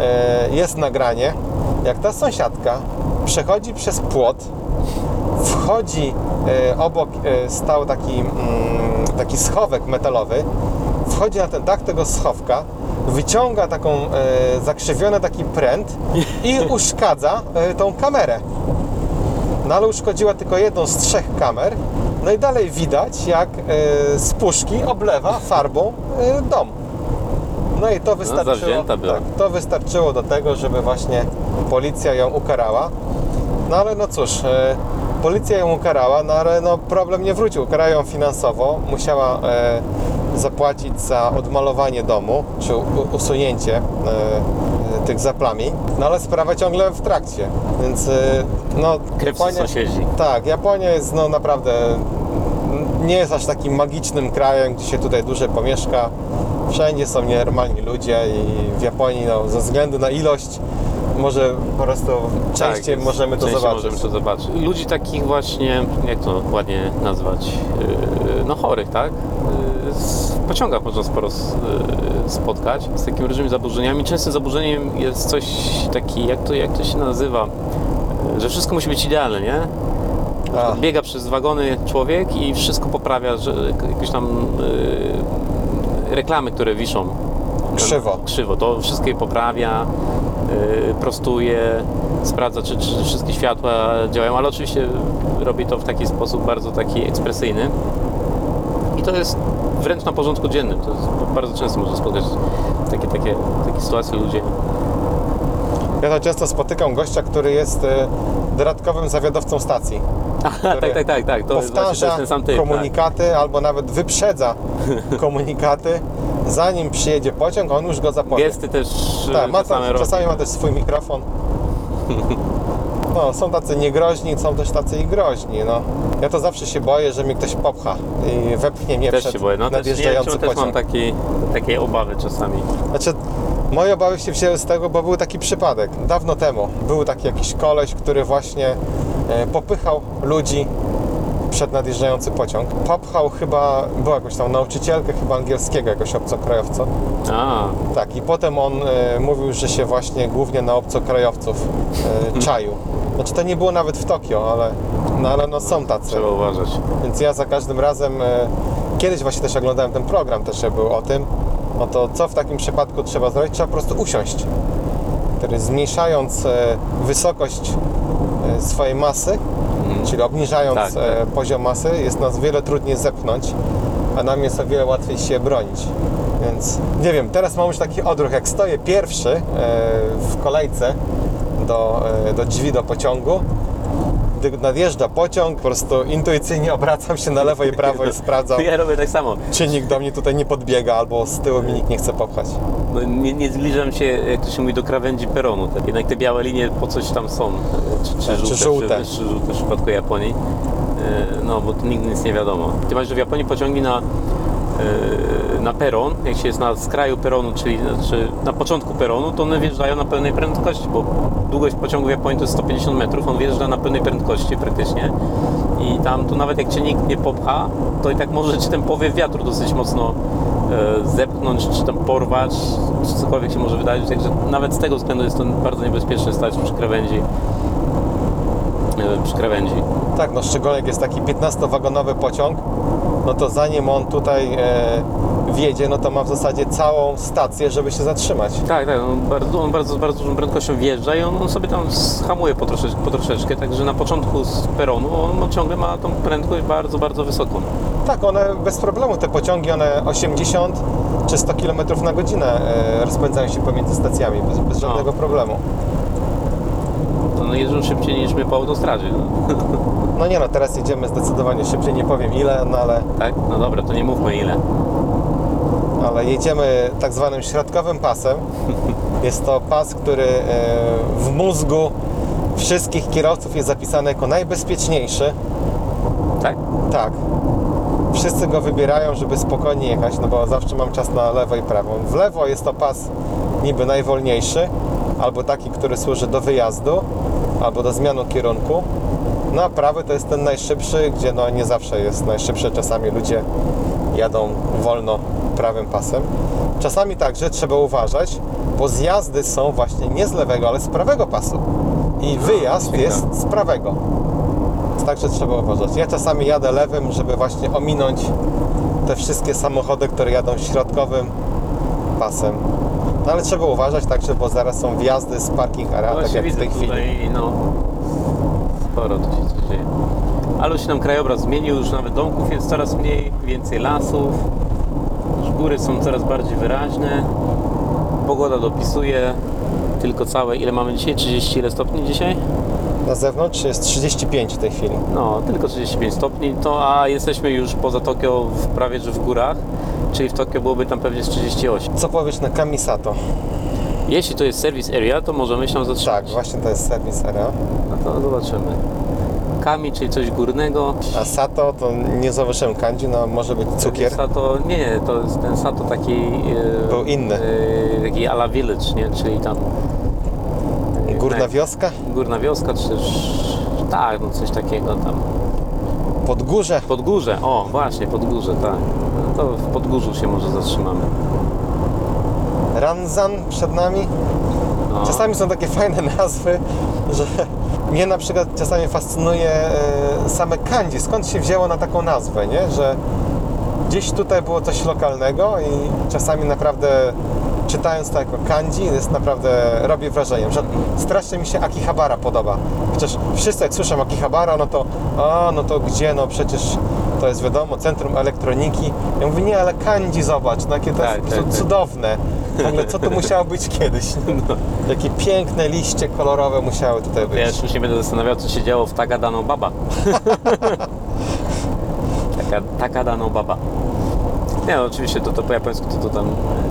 E, jest nagranie, jak ta sąsiadka przechodzi przez płot, wchodzi, e, obok e, stał taki, mm, taki schowek metalowy, wchodzi na ten dach tego schowka, wyciąga taką zakrzywiony taki pręt i *laughs* uszkadza tą kamerę. No ale uszkodziła tylko jedną z trzech kamer. No i dalej widać, jak e, z puszki oblewa farbą e, dom. No i to wystarczyło, zawzięta była. tak, to wystarczyło do tego, żeby właśnie policja ją ukarała. No ale no cóż, e, policja ją ukarała, no ale no problem nie wrócił. Ukarają ją finansowo, musiała zapłacić za odmalowanie domu, czy usunięcie tych zaplami, no ale sprawa ciągle w trakcie, więc e, no Krewcy sąsiedzi. tak, Japonia jest no naprawdę nie jest aż takim magicznym krajem, gdzie się tutaj dłużej pomieszka. Wszędzie są nienormalni ludzie i w Japonii no, ze względu na ilość może po prostu częściej Tak, możemy to częściej zobaczyć. możemy to zobaczyć. Ludzi takich właśnie, jak to ładnie nazwać, yy, no chorych, tak? Yy, W pociągach można sporo yy, spotkać z takimi różnymi zaburzeniami. Częstym zaburzeniem jest coś taki, jak to, jak to się nazywa, Yy, że wszystko musi być idealne, nie? A, Biega przez wagony człowiek i wszystko poprawia, że jakieś tam yy, reklamy, które wiszą. Krzywo. Krzywo. To wszystko je poprawia, yy, prostuje, sprawdza, czy, czy wszystkie światła działają, ale oczywiście robi to w taki sposób bardzo taki ekspresyjny. I to jest wręcz na porządku dziennym. To jest bardzo często można spotkać takie, takie, takie sytuacje ludzie. ja to często spotykam gościa, który jest e, dodatkowym zawiadowcą stacji. *laughs* tak, tak, tak, tak. To jest właśnie to powtarza jest ten sam typ. Tak. komunikaty albo nawet wyprzedza *laughs* komunikaty, zanim przyjedzie pociąg, on już go zapowie. Gesty też Tak, ma czasami tam, robi. czasami ma też swój mikrofon. No, są tacy niegroźni, są też tacy i groźni. No. Ja to zawsze się boję, że mi ktoś popcha i wepchnie mnie Też przed się boję. No też, ja nadjeżdżający też mam pociąg. taki, takie obawy czasami. Znaczy, moje obawy się wzięły z tego, bo był taki przypadek dawno temu. Był taki jakiś koleś, który właśnie e, popychał ludzi przed nadjeżdżający pociąg. Popchał chyba, była jakąś tam nauczycielkę chyba angielskiego, jakoś obcokrajowca. A, Tak, i potem on e, mówił, że się właśnie głównie na obcokrajowców e, czaił. Znaczy to nie było nawet w Tokio, ale no, ale no są tacy. trzeba uważać. Więc ja za każdym razem, e, kiedyś właśnie też oglądałem ten program, też był o tym, no to co w takim przypadku trzeba zrobić? Trzeba po prostu usiąść. Zmniejszając wysokość swojej masy, czyli obniżając Tak, tak. e, poziom masy, jest nas wiele trudniej zepchnąć, a nam jest o wiele łatwiej się bronić. Więc nie wiem, teraz mam już taki odruch, jak stoję pierwszy e, w kolejce do, e, do drzwi do pociągu, gdy nadjeżdża pociąg, po prostu intuicyjnie *laughs* obracam się na lewo i prawo i *laughs* sprawdzam, Ja robię tak samo. czy nikt do mnie tutaj nie podbiega, albo z tyłu mi nikt nie chce popchać. No, nie, nie zbliżam się, jak to się mówi, do krawędzi peronu. Tak, Jednak te białe linie po coś tam są. e, Czy, czy, Tak, żółte, czy żółte. Czy, czy żółte w przypadku Japonii. E, No, bo tu nigdy nic nie wiadomo. Ty masz, że w Japonii pociągi na, e, na peron, jak się jest na skraju peronu, czyli znaczy na początku peronu, to one wjeżdżają na pełnej prędkości, bo długość pociągu w Japonii to jest 150 metrów, on wjeżdża na pełnej prędkości praktycznie i tam to nawet jak cię nikt nie popcha, to i tak może ci ten powiew wiatru dosyć mocno zepchnąć, czy tam porwać, czy cokolwiek się może wydarzyć, także nawet z tego względu jest to bardzo niebezpieczne stać przy krawędzi. E, przy krawędzi. Tak, no szczególnie jak jest taki 15-wagonowy pociąg, no to zanim on tutaj e, wjedzie, no to ma w zasadzie całą stację, żeby się zatrzymać. Tak, tak, on bardzo, on bardzo, bardzo dużą prędkością wjeżdża i on, on sobie tam hamuje po, po troszeczkę, także na początku z peronu on ciągle ma tą prędkość bardzo, bardzo wysoką. Tak, one bez problemu, te pociągi, one 80 czy 100 km na godzinę e, rozpędzają się pomiędzy stacjami bez, bez żadnego problemu. To no jeżdżą szybciej niż my po autostradzie, no. No nie no, teraz jedziemy zdecydowanie szybciej, nie powiem ile, no ale, tak? No dobra, to nie mówmy ile. Ale jedziemy tak zwanym środkowym pasem. *laughs* Jest to pas, który e, w mózgu wszystkich kierowców jest zapisany jako najbezpieczniejszy. Tak? Tak. Wszyscy go wybierają, żeby spokojnie jechać, no bo zawsze mam czas na lewo i prawo. W lewo jest to pas niby najwolniejszy, albo taki, który służy do wyjazdu, albo do zmiany kierunku. No a prawy to jest ten najszybszy, gdzie no nie zawsze jest najszybszy. Czasami ludzie jadą wolno prawym pasem. Czasami także trzeba uważać, bo zjazdy są właśnie nie z lewego, ale z prawego pasu. I wyjazd jest z prawego. Także trzeba uważać. Ja czasami jadę lewym, żeby właśnie ominąć te wszystkie samochody, które jadą środkowym pasem. No ale trzeba uważać także, bo zaraz są wjazdy z parking area, tak Właśnie jak w tej chwili. tutaj, no, sporo tu się coś dzieje. Ale się nam krajobraz zmienił, już nawet domków jest coraz mniej, więcej lasów, góry są coraz bardziej wyraźne. pogoda dopisuje tylko całe, ile mamy dzisiaj? 30 ile stopni dzisiaj? Na zewnątrz jest 35 w tej chwili. No, tylko 35 stopni, to a jesteśmy już poza Tokio w, prawie że w górach, czyli w Tokio byłoby tam pewnie z 38. Co powiesz na Kamisato? Jeśli to jest service area, to możemy się tam Tak, zatrzymać. właśnie to jest serwis area. No to zobaczymy. Czyli coś górnego. A Sato to nie zauważyłem kanji, no może być cukier. Sato, nie, to jest ten Sato taki... e, Był inny. e, taki ala village, nie? Czyli tam... e, Górna tak, wioska, Górna wioska, czy też... Tak, no coś takiego tam. Podgórze. Podgórze, o właśnie, Podgórze, tak. No to w Podgórzu się może zatrzymamy. Ranzan przed nami. No. Czasami są takie fajne *laughs* nazwy, że mnie na przykład czasami fascynuje e, same kanji. Skąd się wzięło na taką nazwę, nie? Że gdzieś tutaj było coś lokalnego i czasami naprawdę czytając to jako kanji jest naprawdę, robi wrażenie. Że strasznie mi się Akihabara podoba. Chociaż wszyscy jak słyszą Akihabara, no to a, no to gdzie, no przecież to jest wiadomo, centrum elektroniki. Ja mówię, nie, ale kanji zobacz, no jakie to Tak, jest tak, prostu tak. cudowne. W ogóle co to musiało być kiedyś? *laughs* Jakie piękne liście kolorowe musiały tutaj być. Ja już się będę zastanawiał, co się działo w Tagadano Baba. *laughs* Taka, Takadano Baba. Nie, no, oczywiście to, to po japońsku to, to tam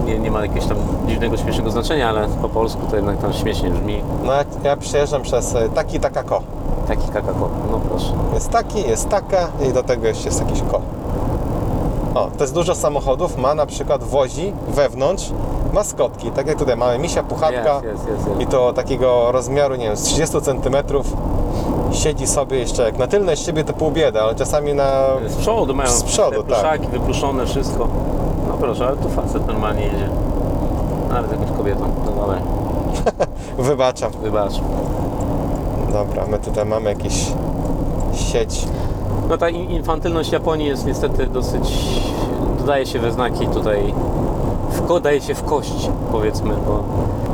nie, nie ma jakiegoś tam dziwnego, śmiesznego znaczenia, ale po polsku to jednak tam śmiesznie brzmi. No jak ja przejeżdżam przez e, taki taka ko. Taki kakako, no proszę. Jest taki, jest taka i do tego jeszcze jest jakiś ko. O, to jest dużo samochodów, ma na przykład wozi wewnątrz maskotki, tak jak tutaj mamy misia puchatka Jest, jest, jest, jest. i to takiego rozmiaru, nie wiem, z 30 cm siedzi sobie jeszcze, jak na tylnej szybie to pół biedy, ale czasami na... Z przodu mają Z przodu, te tak. pluszaki wypluszone, wszystko. No proszę, ale tu facet normalnie jedzie. Nawet jakąś kobietą. No dobra, *laughs* Wybaczam. wybacz. Dobra, my tutaj mamy jakiś sieć. No ta in- infantylność Japonii jest niestety dosyć, dodaje się we znaki tutaj, w, daje się w kość powiedzmy, bo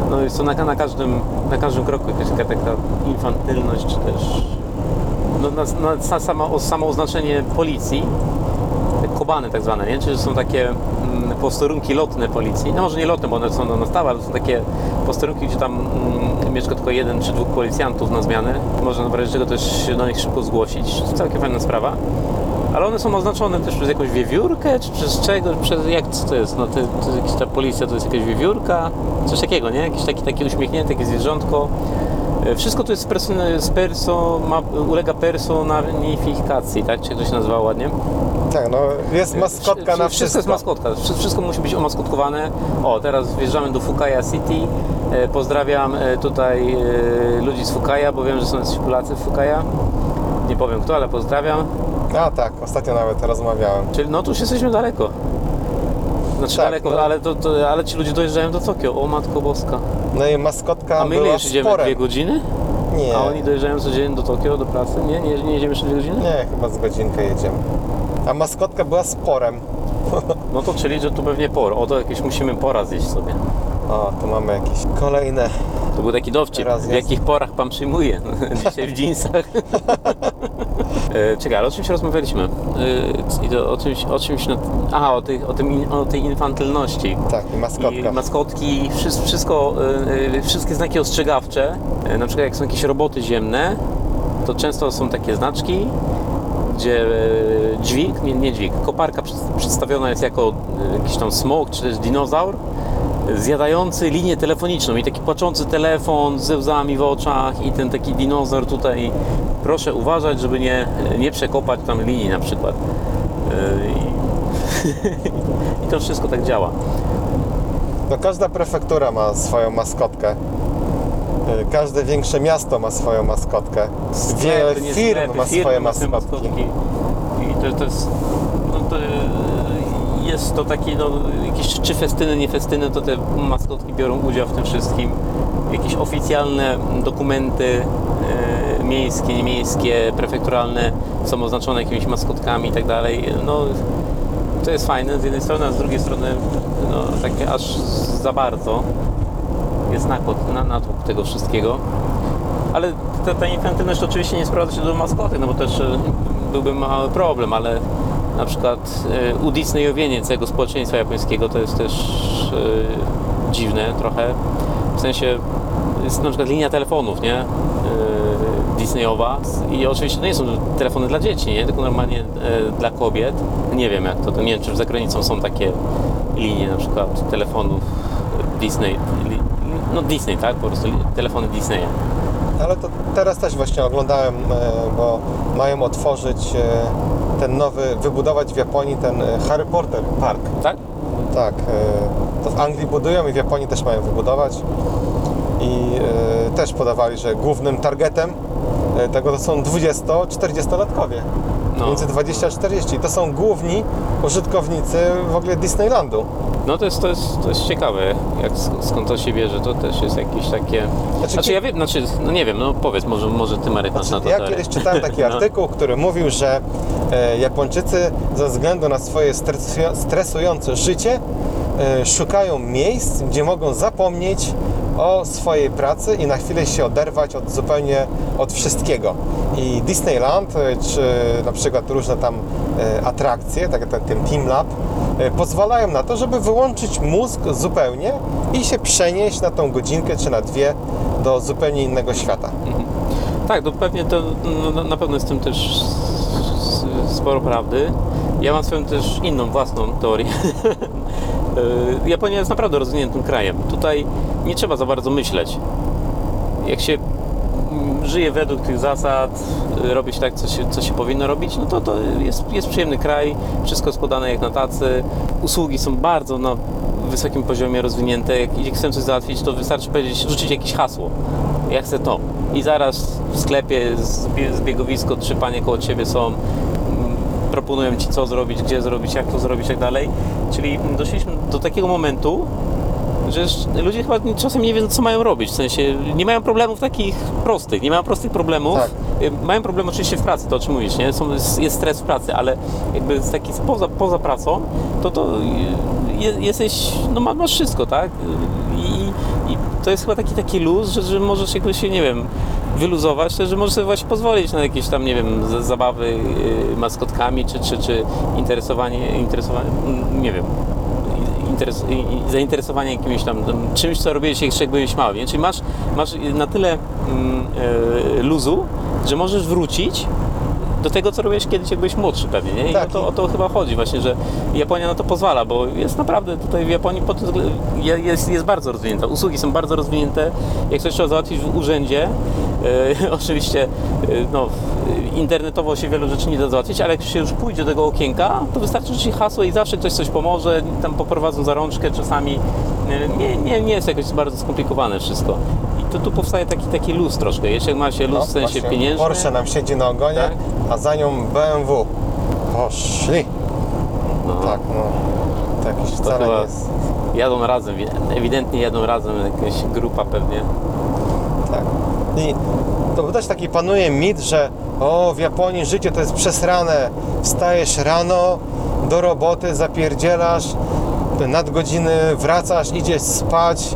no jest to na, na, każdym, na każdym kroku jakaś taka, taka infantylność, czy też no, na, na, sa- sama, samo oznaczenie policji, te kobany tak zwane, nie? Czyli są takie mm, posterunki lotne policji, no może nie lotne, bo one są na stałe, ale są takie posterunki, gdzie tam mm, mieszka tylko jeden czy dwóch policjantów na zmianę. Można w razie czego też się do nich szybko zgłosić. Całkiem fajna sprawa. Ale one są oznaczone też przez jakąś wiewiórkę, czy przez czego, przez jak co to jest? No to, to jakaś ta policja, to jest jakaś wiewiórka, coś takiego, nie? Jakiś taki, taki uśmiechnięty, jakieś zwierzątko. E, Wszystko to jest z perso, ma, ulega personifikacji, tak? Czy jak to się nazywa ładnie? Tak, no jest maskotka na Wszystko wszystko. jest maskotka. Wszy- Wszystko musi być omaskotkowane. O, teraz wjeżdżamy do Fukaya City. E, Pozdrawiam e, tutaj e, ludzi z Fukaya, bo wiem, że są jacyś Polacy w Fukaya. Nie powiem kto, ale pozdrawiam. A tak, ostatnio nawet rozmawiałem. Czyli no tu już jesteśmy daleko. Znaczy Tak, daleko, no. ale, to, to, ale ci ludzie dojeżdżają do Tokio. O matko boska. No i maskotka A my ile była już idziemy? sporem. Dwie godziny? Nie, A oni dojeżdżają codziennie do Tokio, do pracy? Nie? Nie, nie jedziemy jeszcze dwie godziny? nie, chyba z godzinkę jedziemy. A maskotka była sporem. *laughs* No to czyli, że tu pewnie por. O, to jakieś musimy pora zjeść sobie. O, tu mamy jakieś kolejne. To był taki dowcip. W jest. jakich porach pan przyjmuje? *laughs* Dzisiaj w jeansach. *laughs* E, Czekaj, ale o czymś rozmawialiśmy? E, I to o czymś, o czymś, na- aha, o tej, o, tym, in- o tej infantylności. Tak, i maskotka. I maskotki, wszystko, wszystko e, e, wszystkie znaki ostrzegawcze, e, na przykład jak są jakieś roboty ziemne, to często są takie znaczki, gdzie e, dźwig, nie, nie dźwig, koparka przed- przedstawiona jest jako e, jakiś tam smok czy też dinozaur, zjadający linię telefoniczną i taki płaczący telefon ze łzami w oczach i ten taki dinozaur tutaj, proszę uważać, żeby nie, nie przekopać tam linii na przykład. E, I *laughs* to wszystko tak działa. No każda prefektura ma swoją maskotkę. Y, Każde większe miasto ma swoją maskotkę. Wiele firm sklepy, ma swoje mają maskotki. I to, to jest. No to jest to taki, no, jakieś czy festyny, nie festyny, to te maskotki biorą udział w tym wszystkim. Jakieś oficjalne dokumenty e, miejskie, niemiejskie, prefekturalne są oznaczone jakimiś maskotkami i tak dalej. No, to jest fajne z jednej strony, a z drugiej strony no, takie aż za bardzo jest nakład na, natłok tego wszystkiego. Ale ta, ta infantylność oczywiście nie sprowadza się do maskotek, no bo też e, byłby mały problem, ale na przykład e, udisnejowienie całego społeczeństwa japońskiego to jest też dziwne trochę. W sensie jest na przykład linia telefonów, nie? Disneyowa i oczywiście to nie są telefony dla dzieci, nie? Tylko normalnie e, dla kobiet. Nie wiem jak to, nie wiem czy za granicą są takie linie na przykład telefonów Disney, no Disney, tak? Po prostu telefony Disneya. Ale to teraz też właśnie oglądałem, e, bo mają otworzyć e, ten nowy, wybudować w Japonii ten e, Harry Potter Park. Tak? Tak, to w Anglii budują i w Japonii też mają wybudować. I też podawali, że głównym targetem tego to są 20-40-latkowie. No. Między 20 a 40. To są główni użytkownicy w ogóle Disneylandu. No to jest, to jest, to jest ciekawe, jak, sk- skąd to się bierze, to też jest jakieś takie... Znaczy, Znaczy ja wiem, znaczy, no nie wiem, no powiedz, może, może Ty Marek masz na to Ja teorię. kiedyś czytałem taki *laughs* No. artykuł, który mówił, że e, Japończycy ze względu na swoje stresują- stresujące życie e, szukają miejsc, gdzie mogą zapomnieć o swojej pracy i na chwilę się oderwać od zupełnie od wszystkiego. I Disneyland, e, czy na przykład różne tam e, atrakcje, tak jak ten, ten Team Lab, pozwalają na to, żeby wyłączyć mózg zupełnie i się przenieść na tą godzinkę czy na dwie do zupełnie innego świata. Tak, to pewnie to no, na- na pewno jest w tym też sporo prawdy. Ja mam swoją też inną, własną teorię. Y, *laughs* Japonia jest naprawdę rozwiniętym krajem. Tutaj nie trzeba za bardzo myśleć. Jak się żyje według tych zasad, y, robi się tak, co się, co się powinno robić, no to to jest, jest przyjemny kraj, wszystko jest podane jak na tacy, usługi są bardzo na wysokim poziomie rozwinięte, jak idzie- chcę coś załatwić, to wystarczy powiedzieć, rzucić jakieś hasło. Ja chcę to. I zaraz w sklepie zbie- zbiegowisko, trzy panie koło Ciebie są, proponują Ci co zrobić, gdzie zrobić, jak to zrobić i tak dalej. Czyli doszliśmy do takiego momentu, już ludzie chyba czasem nie wiedzą, co mają robić. W sensie nie mają problemów takich prostych, nie mają prostych problemów. Tak. Y, Mają problem oczywiście w pracy, to o czym mówisz, nie? Są, jest, stres w pracy, ale jakby z taki poza, poza pracą, to to y, je, jesteś, no ma- masz wszystko, tak? Y, I, I to jest chyba taki taki luz, że, że możesz jakoś się, nie wiem, wyluzować, że możesz sobie właśnie pozwolić na jakieś tam, nie wiem, zabawy maskotkami, czy, czy, czy interesowanie, interesowanie, nie wiem, interes, jakimś tam, tam czymś, co robiłeś jak byłeś mały, nie? Czyli masz, masz na tyle e, luzu, że możesz wrócić do tego, co robiłeś kiedyś, jak byłeś młodszy pewnie, nie? I Tak. o, to, o to chyba chodzi właśnie, że Japonia na to pozwala, bo jest naprawdę tutaj w Japonii pod, jest, jest bardzo rozwinięta. Usługi są bardzo rozwinięte. Jak coś trzeba załatwić w urzędzie, *laughs* oczywiście e, no, internetowo się wielu rzeczy nie da załatwić, ale jak się już pójdzie do tego okienka, to wystarczy rzucić hasło i zawsze ktoś coś pomoże, tam poprowadzą za rączkę czasami. E, Nie, nie, nie jest jakoś bardzo skomplikowane wszystko. I to tu powstaje taki, taki luz troszkę. Jeszcze jak ma się luz No, w sensie właśnie, pieniężnym. Porsche nam siedzi na ogonie, Tak. a za nią BMW. Poszli. No. Tak, no. To jakiś To wcale chyba jest. jadą razem, ewidentnie jadą razem, jakaś grupa pewnie. Tak. I to też taki panuje mit, że o, w Japonii życie to jest przesrane. Wstajesz rano, do roboty, zapierdzielasz, nadgodziny wracasz, idziesz spać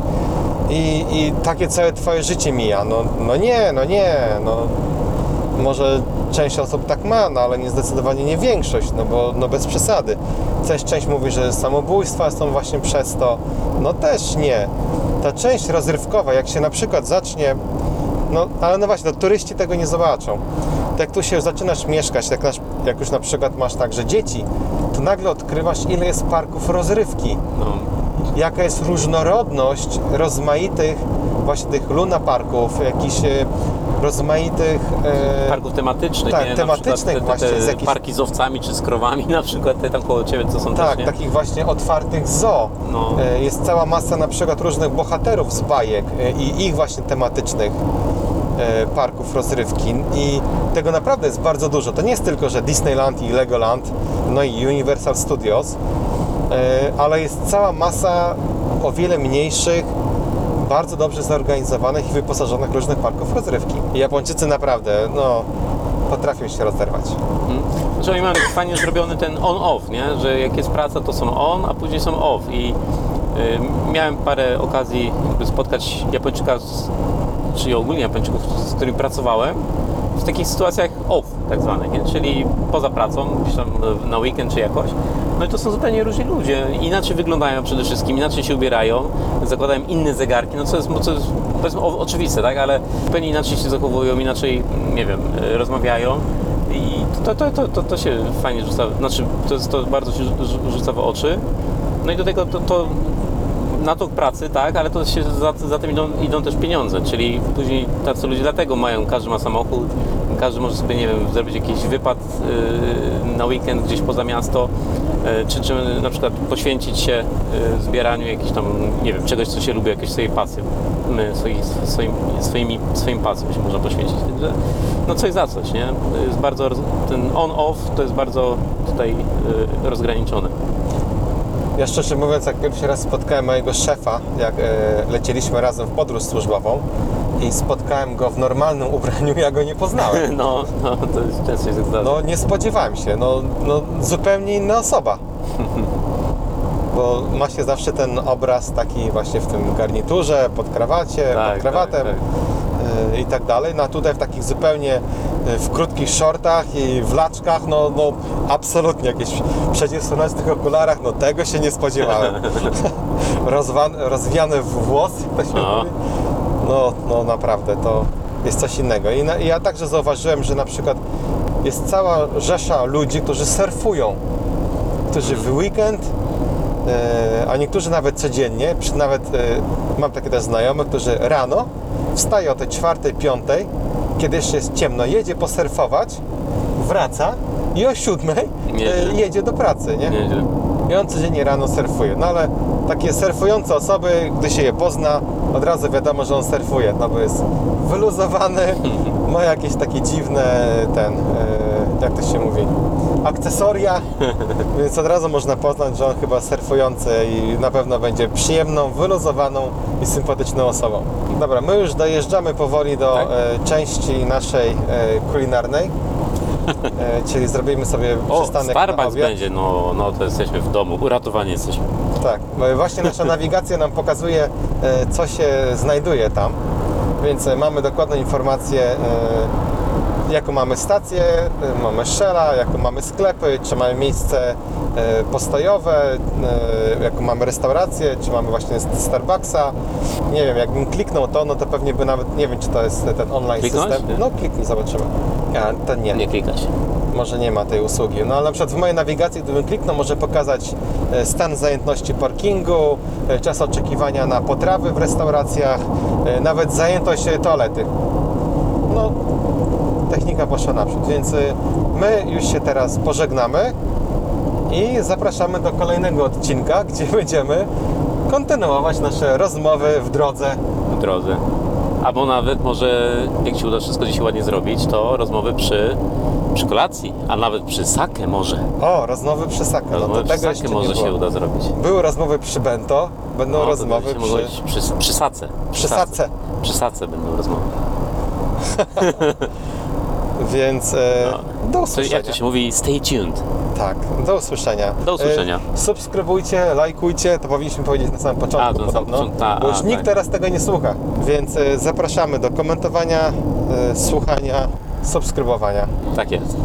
i, i takie całe twoje życie mija. No, no nie, no nie, no może część osób tak ma, no ale nie zdecydowanie nie większość, no bo no bez przesady. Coś część mówi, że samobójstwa są właśnie przez to. No też nie. Ta część rozrywkowa, jak się na przykład zacznie, no ale no właśnie, to turyści tego nie zobaczą. Tak jak tu się zaczynasz mieszkać, tak nasz, jak już na przykład masz także dzieci, to nagle odkrywasz ile jest parków rozrywki No, jaka jest różnorodność rozmaitych właśnie tych lunaparków, jakichś e, rozmaitych e, parków tematycznych, tak, nie? Tematycznych te, te, właśnie, te jakichś- parki z owcami czy z krowami *laughs* na przykład, te tam koło Ciebie, co są tak, też, nie? takich właśnie otwartych zoo. No. E, Jest cała masa na przykład różnych bohaterów z bajek e, i ich właśnie tematycznych parków rozrywki i tego naprawdę jest bardzo dużo. To nie jest tylko, że Disneyland i Legoland, no i Universal Studios, e, ale jest cała masa o wiele mniejszych, bardzo dobrze zorganizowanych i wyposażonych różnych parków rozrywki. Japończycy naprawdę, no, potrafią się rozerwać. Mhm. Znaczy oni mają fajnie zrobiony ten on-off, nie? Że jak jest praca, to są on, a później są off. I y, miałem parę okazji spotkać Japończyka, z, czy ogólnie Japończyków, z którymi pracowałem, w takich sytuacjach off, tak zwanych? Czyli poza pracą, gdzieś tam na weekend czy jakoś. No i to są zupełnie różni ludzie. Inaczej wyglądają przede wszystkim, inaczej się ubierają, zakładają inne zegarki, no co jest, co jest powiedzmy oczywiste, tak? Ale zupełnie inaczej się zachowują, inaczej, nie wiem, rozmawiają. I to, to, to, to, to się fajnie rzuca, znaczy to, to bardzo się rzu- rzuca w oczy. No i do tego to, to na to pracy, tak, ale to się za, za tym idą, idą też pieniądze, czyli później tacy ludzie dlatego mają, każdy ma samochód, każdy może sobie, nie wiem, zrobić jakiś wypad yy, na weekend gdzieś poza miasto, yy, czy, czy na przykład poświęcić się yy, zbieraniu jakichś tam, nie wiem, czegoś, co się lubi, jakiejś swojej pasji, My swoich, swoim, swoimi, swoim pasjom się można poświęcić, także no coś za coś, nie? Jest bardzo, ten on-off to jest bardzo tutaj rozgraniczone. Ja szczerze mówiąc, jak pierwszy raz spotkałem mojego szefa, jak e, lecieliśmy razem w podróż służbową i spotkałem go w normalnym ubraniu, ja go nie poznałem. *laughs* No, no to jest często się tak zdarza. No nie spodziewałem się, no, no zupełnie inna osoba. *laughs* Bo ma się zawsze ten obraz taki właśnie w tym garniturze, pod krawacie, Tak, pod krawatem tak, e, i tak dalej. No a tutaj w takich zupełnie w krótkich shortach i w laczkach, no, no absolutnie jakieś przeciwsłonecznych okularach, no tego się nie spodziewałem. *laughs* Rozwan, rozwiany w włos, jak to się No. mówi. No, no naprawdę, to jest coś innego. I, na, I ja także zauważyłem, że na przykład jest cała rzesza ludzi, którzy surfują, którzy w weekend, e, a niektórzy nawet codziennie, nawet e, mam takie też znajomych, którzy rano wstaje o tej czwartej, piątej, kiedy jeszcze jest ciemno, jedzie posurfować, wraca i o siódmej e, Nieźle. jedzie do pracy, nie? Nieźle. I on codziennie rano surfuje. No ale takie surfujące osoby, gdy się je pozna, od razu wiadomo, że on surfuje, no bo jest wyluzowany, *laughs* ma jakieś takie dziwne, ten, e, jak to się mówi, akcesoria, *laughs* więc od razu można poznać, że on chyba surfujący i na pewno będzie przyjemną, wyluzowaną i sympatyczną osobą. Dobra, my już dojeżdżamy powoli do Tak. e, części naszej e, kulinarnej. E, *laughs* czyli zrobimy sobie O, przystanek na Starbucks obiad. będzie, no, no to jesteśmy w domu, uratowani jesteśmy. Tak, bo właśnie nasza *laughs* nawigacja nam pokazuje, e, co się znajduje tam, więc e, mamy dokładną informację, e, jaką mamy stację, e, mamy Shella, jaką mamy sklepy, czy mamy miejsce e, postojowe, e, jaką mamy restaurację, czy mamy właśnie Starbucksa. Nie wiem, jakbym kliknął to, no to pewnie by nawet, nie wiem, czy to jest ten online Kliknąłeś? system. No kliknij, zobaczymy. A, to nie Nie klikać. może nie ma tej usługi. No ale na przykład w mojej nawigacji, gdybym kliknął, może pokazać stan zajętności parkingu, czas oczekiwania na potrawy w restauracjach, nawet zajętość toalety. No, technika poszła naprzód, więc e, my już się teraz pożegnamy i zapraszamy do kolejnego odcinka, *laughs* gdzie będziemy kontynuować nasze rozmowy w drodze. w drodze. Albo nawet może, jak Ci uda wszystko dzisiaj ładnie zrobić, to rozmowy przy, przy kolacji, a nawet przy sake może. O, rozmowy przy Saka. No Rozmowy to przy sake może się uda zrobić. Były rozmowy przy Bento, będą No, rozmowy przy... być przy, przy sace. Przy sace. Przy sace będą rozmowy. *laughs* Więc e, do To, usłyszenia. jak to się mówi, stay tuned. Tak, do usłyszenia. Do usłyszenia. E, subskrybujcie, lajkujcie, to powinniśmy powiedzieć na samym początku A, to na podobno, początku, ta, bo już a, nikt tak. teraz tego nie słucha. Więc e, zapraszamy do komentowania, e, słuchania, subskrybowania. Tak jest.